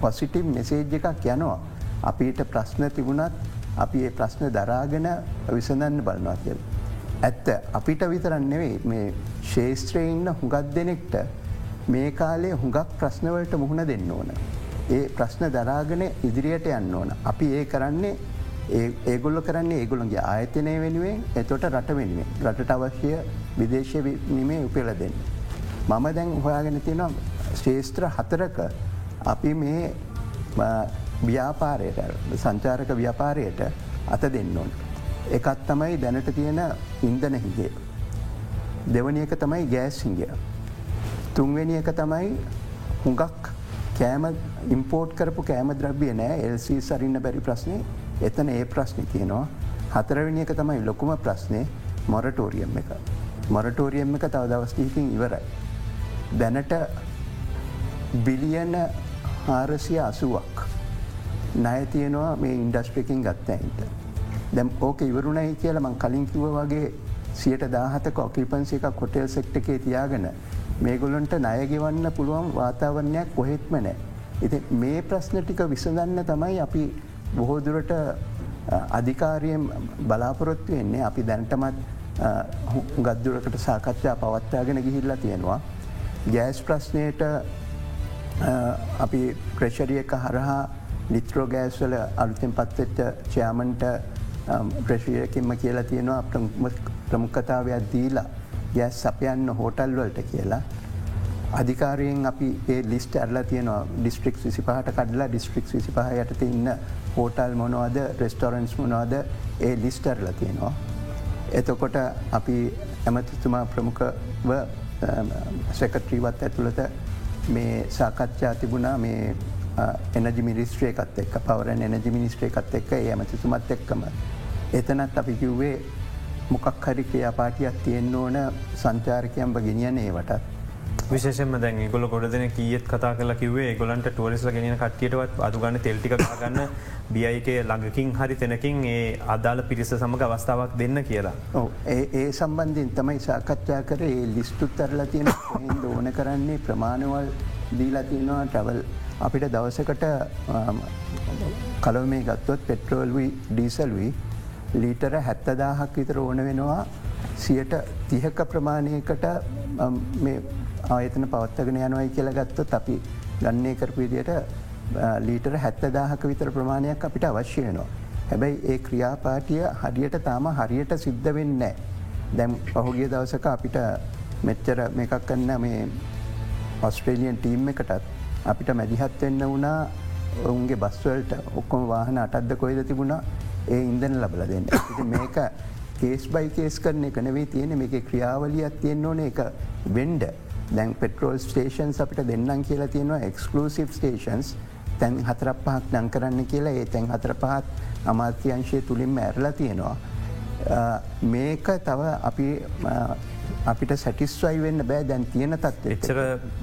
පොසිටිව් මෙසේජ් එකක් යනවා. අපිට ප්‍රශ්න තිබුණත් අපි ඒ ප්‍රශ්න දරාගෙන විසඳන්න බලනවා කියල. ඇත්ත අපිට විතරන්න නෙවෙයි මේ ශේෂත්‍රය ඉන්න හුඟත් දෙනෙක්ට මේ කාලේ හුඟක් ප්‍රශ්නවලට මුහුණ දෙන්න ඕන. ඒ ප්‍රශ්න දරාගෙන ඉදිරියට යන්න ඕන. අපි ඒ කරන්නේ ඒගොල්ල කරන්නේ ඒගොළන්ගේ ආයතනය වෙනුවෙන් එතොට රට වෙනුවෙන් රටට අවශ්‍ය විදේශය නිමේ උපෙල දෙන්න. මම දැන් හොයාගෙන තියෙනවා ශේෂත්‍ර හතරක අපි මේ ව්‍යාපාරයට සංචාරක ව්‍යාපාරයට අත දෙන්න ඕන්. එකත් තමයි දැනට තියෙන ඉන්දන හිගේ. දෙවනි එක තමයි ගෑස් හිගිය. තුන්වෙනි එක තමයි හුඟක් කෑම ඉම්පෝට් කරපු කෑම ද්‍රබ්ිය නෑ එල්සි සරින්න බැරි ප්‍රශ්නය එතන ඒ ප්‍රශ්නි තියෙනවා හතරවෙනි එක තමයි ලොකුම ප්‍රශ්නය මොරටෝරියම් එක. මොරටෝරියම් එක තව දවස්ටීකින් ඉවරයි. දැනට බිලියන හාරසිය අසුවක් නය තියෙනවා මේ ඉන්ඩස්ට්‍රිකින් ගත්තයින්ට. දැම් ඕක ඉවරුණයි කියල මං කලින් කිව වගේ සියට දාහතක ඔකිල්පන්සි එකක් කොටෙල් සෙක්ට එකේ තියාගෙන මේගොලොන්ට ණයගෙවන්න පුළුවන් වාතාවරණයක් කොහෙත්ම නෑ. ඉති මේ ප්‍රශ්න ටික විසඳන්න තමයි අපි බොහෝදුරට අධිකාරියෙන් බලාපොරොත්තු වෙන්නේ අපි දැන්ටමත් ගද්දුරකට සාකච්ඡා පවත්තාගෙන ගිහිල්ලා තියෙනවා. ගෑස් ප්‍රශ්නයට අපි ප්‍රේශරිය එක හරහා ලිත්‍රෝ ගෑස්වල අලුතෙන් පත්වෙච්ච චයාමන්ට ප්‍රශ්ියකින්ම කියලා තියෙනවා ප්‍රමුඛතාවයක් දීලා ගෑස් සපයන්න හෝටල් වලට කියලා. අධිකාරයෙන් අපි ඒ ලිස්ට ඇරලා තියෙනවා ඩිස්ට්‍රික් විසිපහට කඩලා ඩිස්ට්‍රික් විසිපහ යට ඉන්න හෝටල් මොනවද රෙස්ටෝරන්ස් මොනවද ඒ ලිස්ටර්ල තියෙනවා. එතකොට අපි ඇමතිතුමා ප්‍රමුඛව සැකට්‍රීවත් ඇතුළත මේ සාකච්ඡා තිබුණා මේ එනජි මිනිස්ට්‍රේ එකත් එක් පවරන් එනජි මිනිස්ට්‍රේ එකත් එක්ක ඒ ඇමතිතුමත් එක්කම. එතනත් අපි කිව්වේ මොකක් හරි ක්‍රියාපාටියක් තියෙන්න්න ඕන සංචාරකයම්බ ගෙනියන ඒවටත්. විශේෂම දැන් ගොල ගොඩදන කියත් කතා කල කිවේ ගොලන්ට ටුවරිස්ල ගෙන කටියටවත් අදුගන්න තෙල්ටික ගන්න බියයිකේ ළඟකින් හරි තැනකින් ඒ අදාළ පිරිස සමඟ අවස්ථාවක් දෙන්න කියලා. ඒ සම්බන්ධින් තමයි සාකච්ඡා කර. ඒ ලිස්තුත් තරලා තියෙන හිද ඕන කරන්නේ ප්‍රමාණවල් දීලා තියෙනවා ටවල් අපිට දවසකට කලව මේ ගත්තොත් පෙට්‍රෝල්වී ඩීසල්වී ලීටර හැත්තදාහක් විතර ඕන වෙනවා. සියට තිහක ප්‍රමාණයකට ආයතන පවත්තගෙන යනොයි කියල ගත්තොත් අපි ගන්නේ කරපීදියට ලීටර හැත්තදාහක විතර ප්‍රමාණයක් අපිට අවශ්‍ය වෙනවා. හැබැයි ඒ ක්‍රියාපාටිය හරියට තාම හරියට සිද්ධ වෙන්න. දැම් පහුගිය දවසක අපිට මෙච්චර මේකක් කන්න මේ ඔස්ට්‍රේලියන් ටීම් එකටත් අපිට මැදිහත් වෙන්න වුණා ඔවුන්ගේ බස්වල්ට ඔක්කොම වාහන අටත්ද කොයිද තිබුණා ඒ ඉන්දන ලබල දෙන්න. මේක කේස් බයි කේස් කරන එක නෙවේ තියෙන මේක ක්‍රියාවලියත් තියෙන්න්න ඕන එක වෙන්ඩ දැන් පෙටරෝල් ස්ටේෂන්ස් අපිට දෙන්නම් කියලා තියෙනවා එක්ස්කලසිව් ස්ටේෂන්ස් තැන් හතර පහක් නං කරන්න කියලා ඒ තැන් හතර පහත් අමාත්‍යංශය තුළින්ම ඇරලා තියෙනවා. මේක තව අපි අපිට සැටිස්වයි වෙන්න බෑ දැන් තියෙන තත් එච්චර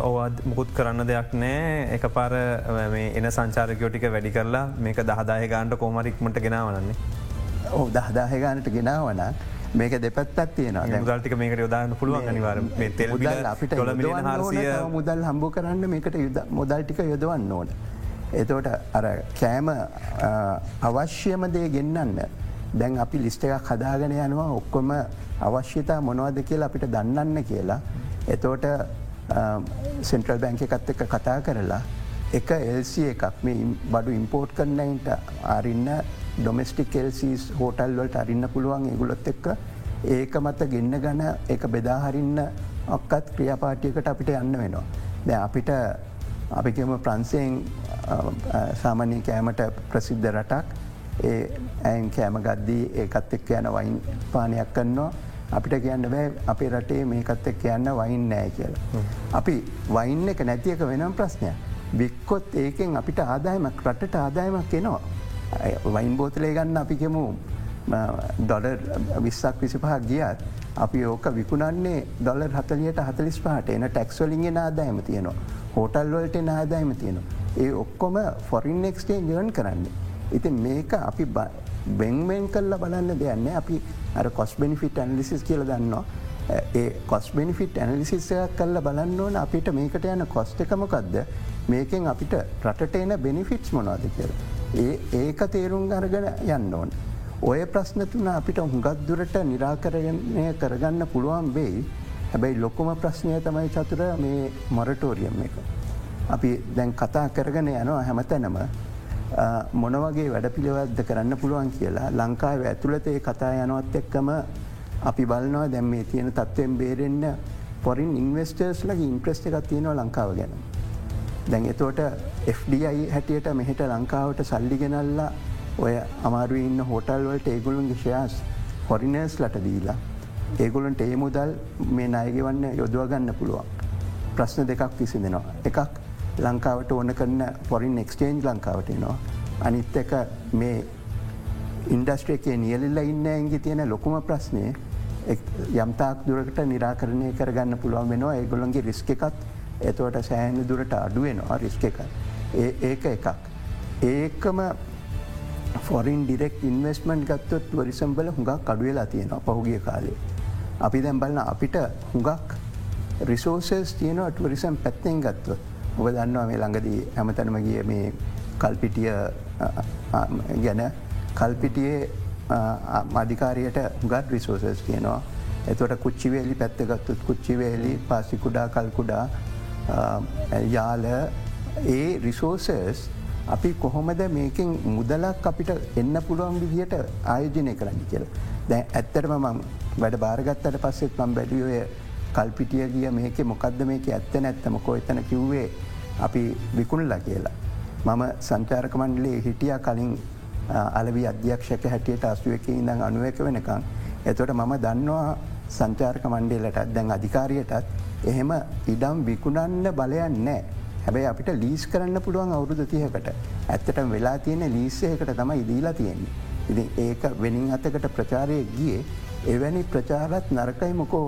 ඔවද මුකුත් කරන්න දෙයක් නෑ එක පාර එන සංචාරකයෝටික වැඩි කරලා මේක දහදාය ගාන්ට කෝමරික්මට ගෙනවනන්නේ. ඕ දහදාහ ගානට ගෙනාවන මේක දෙපත්තත් තියෙන මුදල්ටික මේකට යොදාන්න පුළුවන් අනිවාර තෙල් අපිට මුදල් හම්බෝ කරන්න මේකට යුද මුදල්ටික යොදවන්න ඕන. එතෝට අර කෑම අවශ්‍යම දේ ගෙන්න්න දැන් අපි ලිස්ට එකක් හදාගෙන යනවා ඔක්කොම අවශ්‍යතා මොනවද කියලා අපිට දන්නන්න කියලා. එතෝට සෙන්ට්‍රල් බැංක එකත් එක කතා කරලා එක එල්සි එකක් මේ බඩු ඉම්පෝට් කරන්නයින්ට අරින්න ඩොමස්ටික් එල්සිස් හෝටල් වලට අරින්න පුළුවන් ඒගුලොත් එක්ක ඒක මත ගෙන්න්න ගන එක බෙදාහරින්න ඔක්කත් ක්‍රියාපාටියකට අපිට යන්න වෙනවා. දැ අපිට අපිකම ප්‍රන්සයෙන් සාමාන්‍ය කෑමට ප්‍රසිද්ධ රටක් ඒ ඇන් කෑම ගද්දී ඒකත් එක්ක යන වයින් පානයක් කන්නවා අපිට කියන්න බෑ අපේ රටේ මේකත් එක් කියන්න වයින් නෑ කියලා. අපි වයින්න එක නැතියක වෙනම් ප්‍රශ්නය. වික්කොත් ඒකෙන් අපිට ආදායමක් රටට ආදායමක් එනවා. වයින් බෝතලේ ගන්න අපි කෙමු ඩොලර් විස්සක් විසිපහක් ගියත් අපි ඕක විකුණන්නේ ඩොලර් හතලියට හතලිස් පහට එන ටැක්ස්වලින්ගේ ආදායම තියෙනවා. හෝටල් වලට ආදායම තියෙනවා. ඒ ඔක්කොම ෆොරින් එක්ස්ටේන් ජර්න් කරන්නේ. ඉතින් මේක අපි බෙංමෙන් කල්ල බලන්න දෙයන්න අපි අර කොස් බෙනිෆිට ඇනලිසිස් කියල දන්නවා. ඒ කොස් බෙනිෆිට් ඇනලිසිස්සයක් කල්ල බලන්න ඕන අපිට මේකට යන කොස්ට එකමකක්ද මේකෙන් අපිට රටට එන බෙනිෆිට්ස් මොනවාද කියල. ඒ ඒක තේරුම් අරගෙන යන්න ඕන. ඔය ප්‍රශ්න තුන අපිට හුඟත් දුරට නිරාකරණය කරගන්න පුළුවන් වෙයි හැබැයි ලොක්කොම ප්‍රශ්නය තමයි චතුර මේ මොරටෝරියම් එක. අපි දැන් කතා කරගෙන යනවා හැමතැනම මොනවගේ වැඩ පිළිවද්ද කරන්න පුළුවන් කියලා ලංකාව ඇතුළතේ කතා යනවත් එක්කම අපි බලනවා දැම් මේ තියෙන තත්ත්වයෙන් බේරෙන්න්න පොරින් ඉන්වස්ටර්ස් ලගේ ඉන්ප්‍රස්ට එකක් තියෙනවා ලංකාව ගැන. දැන් එතෝට FDI හැටියට මෙහෙට ලංකාවට සල්ලි ගෙනල්ලා ඔය අමාරු ඉන්න හෝටල්වලට ඒගොලුන්ගේ ශයාස් හොරිනර්ස් ලට දීලා ඒගොලන්ට ඒ මුදල් මේ අයගෙවන්න යොදවගන්න පුළුවන්. ප්‍රශ්න දෙකක් විසිදෙනවා. එකක් ලංකාවට ඕන කරන්න පොරින් එක්ස්ටේන්ජ් ලංකාවට නවා. අනිත් එක මේ ඉන්ඩස්ට්‍රේකේ නියලිල්ල ඉන්න ඇගේ තියෙන ලොකුම ප්‍රශ්නය යම්තාක් දුරකට නිරාකරණය කරගන්න පුළුවන් වෙනවා ඒගොලන්ගේ රිස්ක එකත් එතවට සෑහන දුරට අඩුවෙනවා රිස්ක එක. ඒක එකක්. ඒකම ෆොරින් ඩිරෙක් ඉන්වස්මන්ට් ගත්තොත් වරිසම්බල හුඟක් අඩුවෙලා තියෙනවා පහුගිය කාලේ. අපි දැම් බලන්න අපිට හුඟක් රිසෝසස් තියනවා ටුවරිසම් පැත්තෙන් ගත්ව ඔබ දන්නවා මේ ළඟදී හැමතැනම ගිය මේ කල්පිටිය ගැන කල්පිටියේ මධිකාරයට හුගත් රිසෝසස් කියනවා. එතවට කුච්චිවේලි පැත්තගත්තුත් කුච්චිවේලි පාසිකුඩා කල්කුඩා යාල ඒ රිසෝසස් අපි කොහොමද මේකින් මුදලක් අපිට එන්න පුළුවන් විදිහට ආයෝජනය කරන්න කියලා. දැ ඇත්තටම මං වැඩ භාරගත්තට පස්සෙත් මම් බැඩියෝය කල්පිටිය ගිය මේක මොකක්ද මේක ඇත්ත නැත්තමකෝ එතන කිව්වේ අපි විකුණලා කියලා. මම සංචාරක මණ්ඩලේ හිටිය කලින් අලවි අධ්‍යක්ෂක හැටියට අස්ුවක ඉඳං අනුවක වෙනකං. එතොට මම දන්නවා සංචාර්ක මණ්ඩේලටත් දැන් අධිකාරයටත් එහෙම ඉඩම් විකුණන්න බලයන් නෑ. හැබැයි අපිට ලීස් කරන්න පුළුවන් අවුරුදු තියකට ඇත්තට වෙලා තියෙන ලීස්සයකට තමයි ඉදීලා තියෙන්නේ. ඉති ඒක වෙනින් අතකට ප්‍රචාරය ගියේ එවැනි ප්‍රචාරත් නරකයි මොකෝ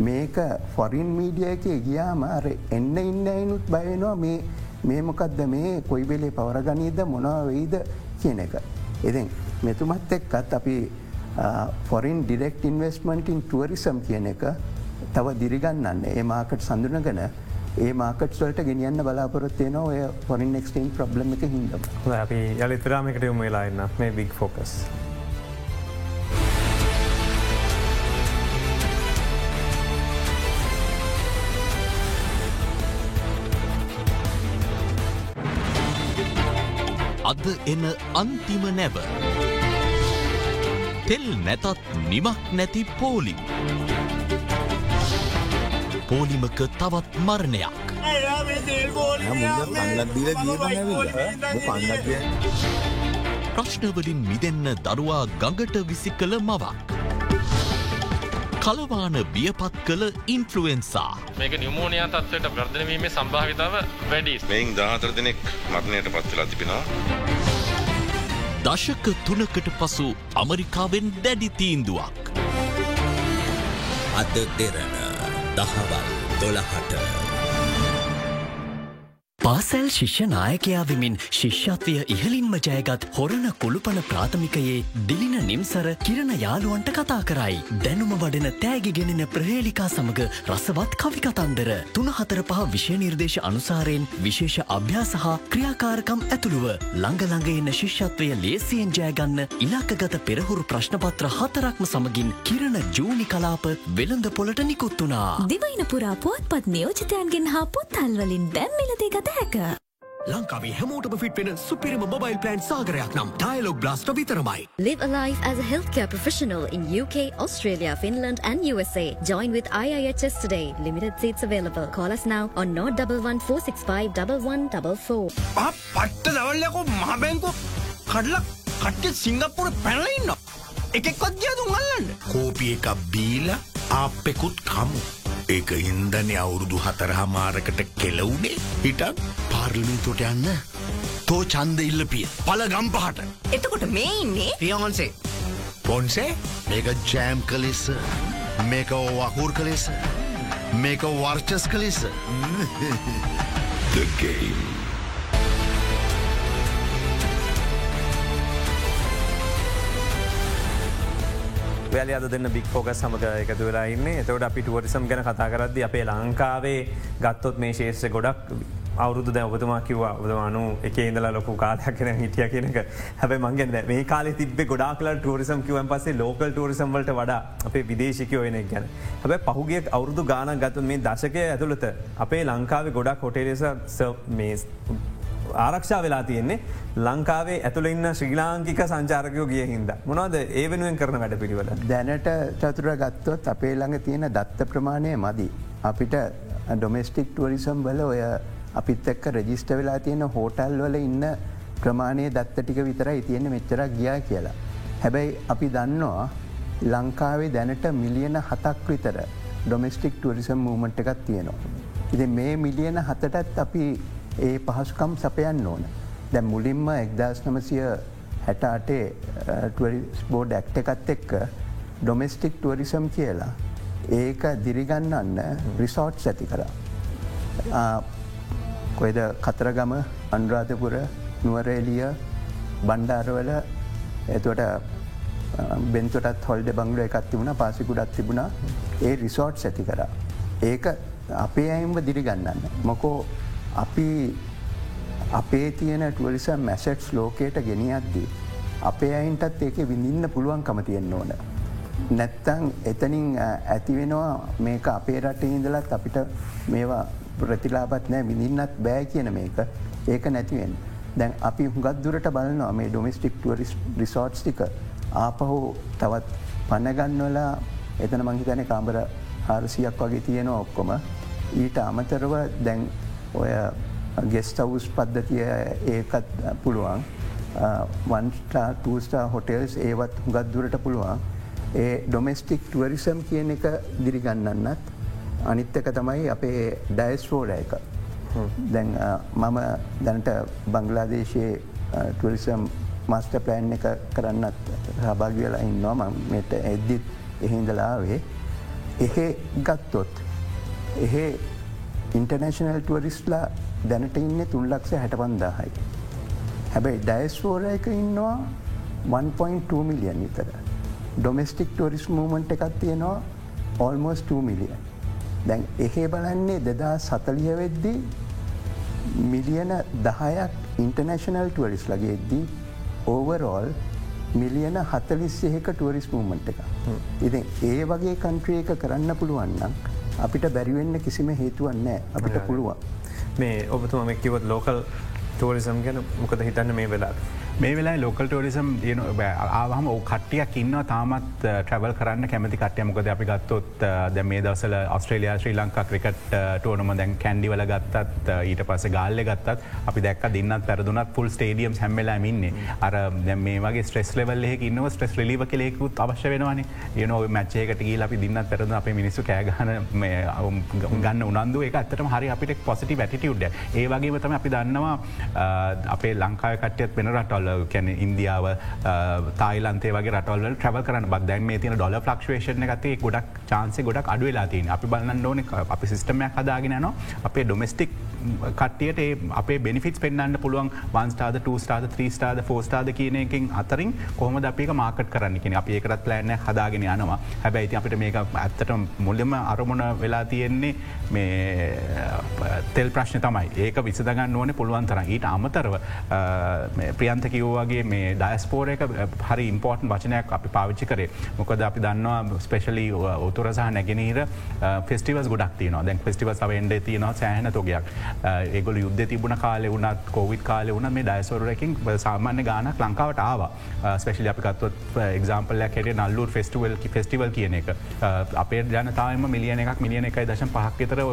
මේක ෆොරින් මීඩිය එක ගියාම අර එන්න ඉන්න එනුත් බයනවා මේ මොකක්ද මේ? කොයිබෙලේ පවරගනීද මොනවවෙයිද කියන එක. එතින් මෙතුමත් එක්කත් අපි ෆොරින් ඩිරෙක්් ඉන්වස්මන්ටින් ටුවරිසම් කියන එක තව දිරිගන්නන්න. ඒ මාකට සඳුනගන ඒ මාකට්වලට ගෙනියන්න බලාපොරොත්තියන ඔය පොරින් එක්ස්ටේන් ප්‍රබ්ලම එක හිදම අපි යළිතරාමිකට යොම වෙලාන්න මේ බික් ෆෝකස්. අද එන අන්තිම නැව. තෙල් නැතත් නිමක් නැති පෝලි. පෝලිමක තවත් මරණයක්. ප්‍රශ්නවලින් මිදෙන්න දරුවා ගඟට විසි කළ මවක්. කලවාන බියපත් කළ ඉන්ෆලුවෙන්සා. මේක නිමෝනයා තත්වයට වර්ධනවීමේ සම්භාවිතාව වැඩිස් මෙයින් දාහතර දෙනෙක් මරණයට පත්වෙලා තිබෙනවා. දශක තුනකට පසු අමරිකාවෙන් දැඩි තීන්දුවක්. අද දෙරන Da Dola Hater. පාසැල් ශිෂ්‍ය නායකයා වෙමින් ශිෂ්‍යත්වය ඉහලින්ම ජයගත් හොරණ කුළුපන ප්‍රාථමිකයේ දිලින නිම්සර කිරණ යාළුවන්ට කතා කරයි. දැනුම වඩන තෑගි ගෙනෙන ප්‍රහේලිකා සමඟ රසවත් කවිකතන්දර තුනහතර පහ විෂය නිර්දේශ අනුසාරයෙන් විශේෂ අභ්‍යාස හා ක්‍රියාකාරකම් ඇතුළුව ළඟළඟ එන්න ශිෂ්‍යත්වය ලේසියෙන් ජයගන්න ඉලක්කගත පෙරහුරු ප්‍රශ්නපත්‍ර හතරක්ම සමගින් කිරණ ජූනි කලාප වෙළඳ පොලට නිකුත් වුණා. දිවයින පුරා පුවත්පත් නියෝජිතයන්ගෙන් හා පොත්තල්වලින් දැම්මිලදේ ගත හැක. ලංකාවේ හැමෝටම ෆිට වෙන සුපිරිම මොබයිල් ප්ලෑන් සාගරයක් නම් ටයිලොක් බ්ලාස්ට විතරමයි. Live a life as a healthcare professional in UK, Australia, Finland, and USA. Join with IIHS today. Limited seats available. Call us now on 011465 1144. පට්ට දවල්ලකෝ මහබැංකු කඩලක් කට්ට සිංගප්පුර පැනලඉන්න එකෙක්වත් ගියදුම් අල්ලන්න කෝපිය එකක් බීල අපෙකුත් කමු. ඒක හින්දන අවුරුදු හතරහමාරකට කෙලවුනේ. හිටත් පාර්ලිමින්තුට යන්න. තෝ චන්ද ඉල්ලපිය පල ගම්පහට. එතකොට මේ ඉන්නේ? ෆියහන්සේ පොන්සේ? මේක ජෑම් කලෙස මේක වකුර් කලෙස මේක වර්චස් කලෙස දගේ. වැල අද දෙන්න බික් ෆෝග සමඟ එකතු වෙලා ඉන්න. එතවට අපි ටුවරිසම් ගැන කතා කරද්දි අපේ ලංකාවේ ගත්තොත් මේ ශේෂ ගොඩක් අවුරුදු දැ ඔබතුමා කිවවා ඔබදවානු එක ඉඳලා ලොකු කාලයක් කෙන හිටිය කියනක හැබ මගෙන් මේ කාල තිබ ගොඩාක්ල ටරිසම් කිවන් පසේ ලෝකල් ටරිසම් වලට වඩා අපේ විදේශිකයෝ වෙන ගැන. හැබ පහුගේ අවුරුදු ගාන ගතු මේ දශකය ඇතුළත අපේ ලංකාවේ ගොඩක් හොටේරෙස මේ ආරක්ෂා වෙලා තියෙන්නේ ලංකාවේ ඇතුළ ඉන්න ශ්‍රී ලාංකික සංචාරකයෝ ගිය හින්ද. මොනවද ඒ වෙනුවෙන් කරන වැඩ පිළිවල. දැනට චතුර ගත්තොත් අපේ ළඟ තියෙන දත්ත ප්‍රමාණය මදි. අපිට ඩොමෙස්ටික් ටුවරිසම් වල ඔය අපිත් එක්ක රජිස්ට වෙලා තියෙන හෝටල් වල ඉන්න ප්‍රමාණය දත්ත ටික විතරයි තියෙන මෙච්චරක් ගියා කියලා. හැබැයි අපි දන්නවා ලංකාවේ දැනට මිලියන හතක් විතර ඩොමෙස්ටික් ටුවරිසම් මූමට් එකක් තියෙනවා. ඉති මේ මිලියන හතටත් අපි ඒ පහසුකම් සපයන්න ඕන. දැ මුලින්ම එක්දස් නමසය හැට අටේ බෝඩ් ඇක්ට එකත් එක්ක ඩොමෙස්ටික් ටුවරිසම් කියලා ඒක දිරිගන්නන්න රිසෝට් ඇති කරා. කොයිද කතරගම අන්රාධපුර නුවරේලිය බණ්ඩාරවල එතුවට බෙන්තොටත් හොල්ඩ බංගල එකත් තිබුණ පාසිකුඩත් තිබුණා ඒ රිසෝට් ඇති කරා. ඒක අපේ අයිම්ව දිරිගන්නන්න. මොකෝ අපි අපේ තියෙන ටුවරිස මැසට්ස් ලෝකයට ගෙනියද්දී. අපේ අයින්ටත් ඒක විඳින්න පුළුවන්කම තියෙන්න්න ඕන. නැත්තං එතනින් ඇතිවෙනවා මේක අපේ රට ඉඳලත් අපිට මේවා ප්‍රතිලාපත් නෑ විඳින්නත් බෑ කියන මේක ඒක නැතිවෙන්. දැන් අපි හුඟත් දුරට බලනවා මේ ඩොමිස්ටික් ටුවරිස් රිසෝට්ස් ටික ආපහු තවත් පණගන්නවලා එතන මංහිතන කාම්බර හාරසියක් වගේ තියෙනවා ඔක්කොම ඊට අමතරව දැන් ඔය ගෙස්ටවස් පද්ධතිය ඒකත් පුළුවන්. වන්ස්ටා ටස්ටා හොටෙල්ස් ඒවත් හුගත් දුරට පුළුවන්. ඒ ඩොමෙස්ටික් ටුවරිසම් කියන එක දිරිගන්නන්නත් අනිත්තක තමයි අපේ ඩයිස්ෆෝඩ එක. දැන් මම දැනට බංගලාදේශයේ ටුවරිසම් මස්ට ප්ලෑන් එක කරන්නත් සභාග වෙලා ඉන්නවා. මෙට එද්දිත් එහින්දලාවේ එහෙ ගත්තොත් එහෙ ඉන්ටර්නේශනල් ටුවරිස්ලා දැනට ඉන්න තුන්ලක්ෂ හැට පන්දාහයි. හැබැයි ඩයිස්ෆෝර එක ඉන්නවා 1.2 මිලියන් විතර. ඩොමෙස්ටික් ටොරිස් මූමන්ට් එකක් තියෙනවා ඔල්මෝස් 2 මිලියන්. දැන් එහෙ බලන්නේ දෙදා සතලිය වෙද්දී මිලියන දහයක් ඉන්ටර්නේශනල් ටුවරිස් ලගේ එද්දී ඕවරෝල් මිලියන හතලිස්සෙක ටුවරිස් මූමන්ට් එක. ඉති ඒ වගේ කන්ට්‍රිය එක කරන්න පුළුවන්නම් අපිට බැරිවෙන්න කිසිම හේතුවන්නෑ අපිට පුළුවන්. මේ ඔබතුම කිවත් ලෝකල් ටෝරිසම් ගැන මොකද හිතන්න මේ වෙලා. මේ වෙලා ලෝකල් ටෝරිසම් ආවහම කටියක් ඉන්න තාමත් ට්‍රවල් කරන්න කැමති කටය මොකද අපි ගත්තොත් ද මේ දවසල Australia Sri Lanka cricket tournament දැන් කැන්ඩිවල ගත්තත් ඊට පස ගාල්ල ගත්තත් අපි දැක් දින්නත් පැරදුනත් පුල් ස්ටේඩියම් හැම්මලා ඉන්නේ. අර මේ වගේ ස්ට්‍රෙස් ලෙවල් එක ඉන්නව ස්ට්‍රෙස් ලිව කෙලෙකුත් අවශ්‍ය වෙනවාන. යන මච්චයකට ගී අපි දින්නත් පැරද අප මිනිස්සු කෑගන ගන්න උනන්දුව එක අත්තම හරි අපිට පොසිටි වැටිටියුඩ්ඩ ඒ වගේ තම අපි දන්නවා අපේ ලංකාව කටයත් වෙන රටල් කැන ඉන්දියාව තායිලන්තේ වගේ රටවල් ට්‍රව කරන බදැන් මේ තින ඩොල ෆලක්ෂේෂන ගතේ ගොඩක් චාන්සේ ගොඩක් අඩුවෙලා තින අපි බලන්න ඕන අපි සිස්ටමයක් හදාගෙන න අපේ ඩොමස්ටික් කට්ටියට අපේ බෙනිෆිස් පෙන්න්න පුළුවන් වන්ස්ටාද ටස්ටාද ත්‍රීස්ටාද ෆෝස්ටාද කියන එකින් අතරින් කොහම අපික මාකට් කරන්න කියෙන අප ඒකරත් ලෑන්න හදාගෙන යනවා. හැබැයිති අපිට මේක ඇත්තට මුල්ලම අරමුණ වෙලා තියෙන්නේ මේ තෙල් ප්‍රශ්න තමයි. ඒක විසදගන්න ඕන පුළුවන් තර ඊට අමතරව ප්‍රියන්ත කිව්වගේ මේ ඩයිස්පෝර එක හරි ඉම්පෝර්ටන් වචනයක් අපි පාවිච්චි කරේ. මොකද අපි දන්නවා ස්පේශලි උතුරසහ නැගෙනීර ෆෙස්ටිවස් ගොඩක් තියන දැන් ෆෙස්ටිව සවෙන්ඩ තියන සෑහන තොගයක්. ඒගොල යුද්ධ තිබුණ කාලෙ වනත් කෝවිත් කාලෙ වන මේ ඩයිස්වරකින් සාමාන්‍ය ගානක් ලංකාවට ආවා. ස්පේශලි අපිකත්වත් එක්ම්පල්ලයක් හෙට නල්ලුර ෆෙස්ටිවල් ෆෙස්ටිවල් කියන එක. අපේ ජනතාවම මිලියන එකක් මිලියන එකයි දශම් පහක්තර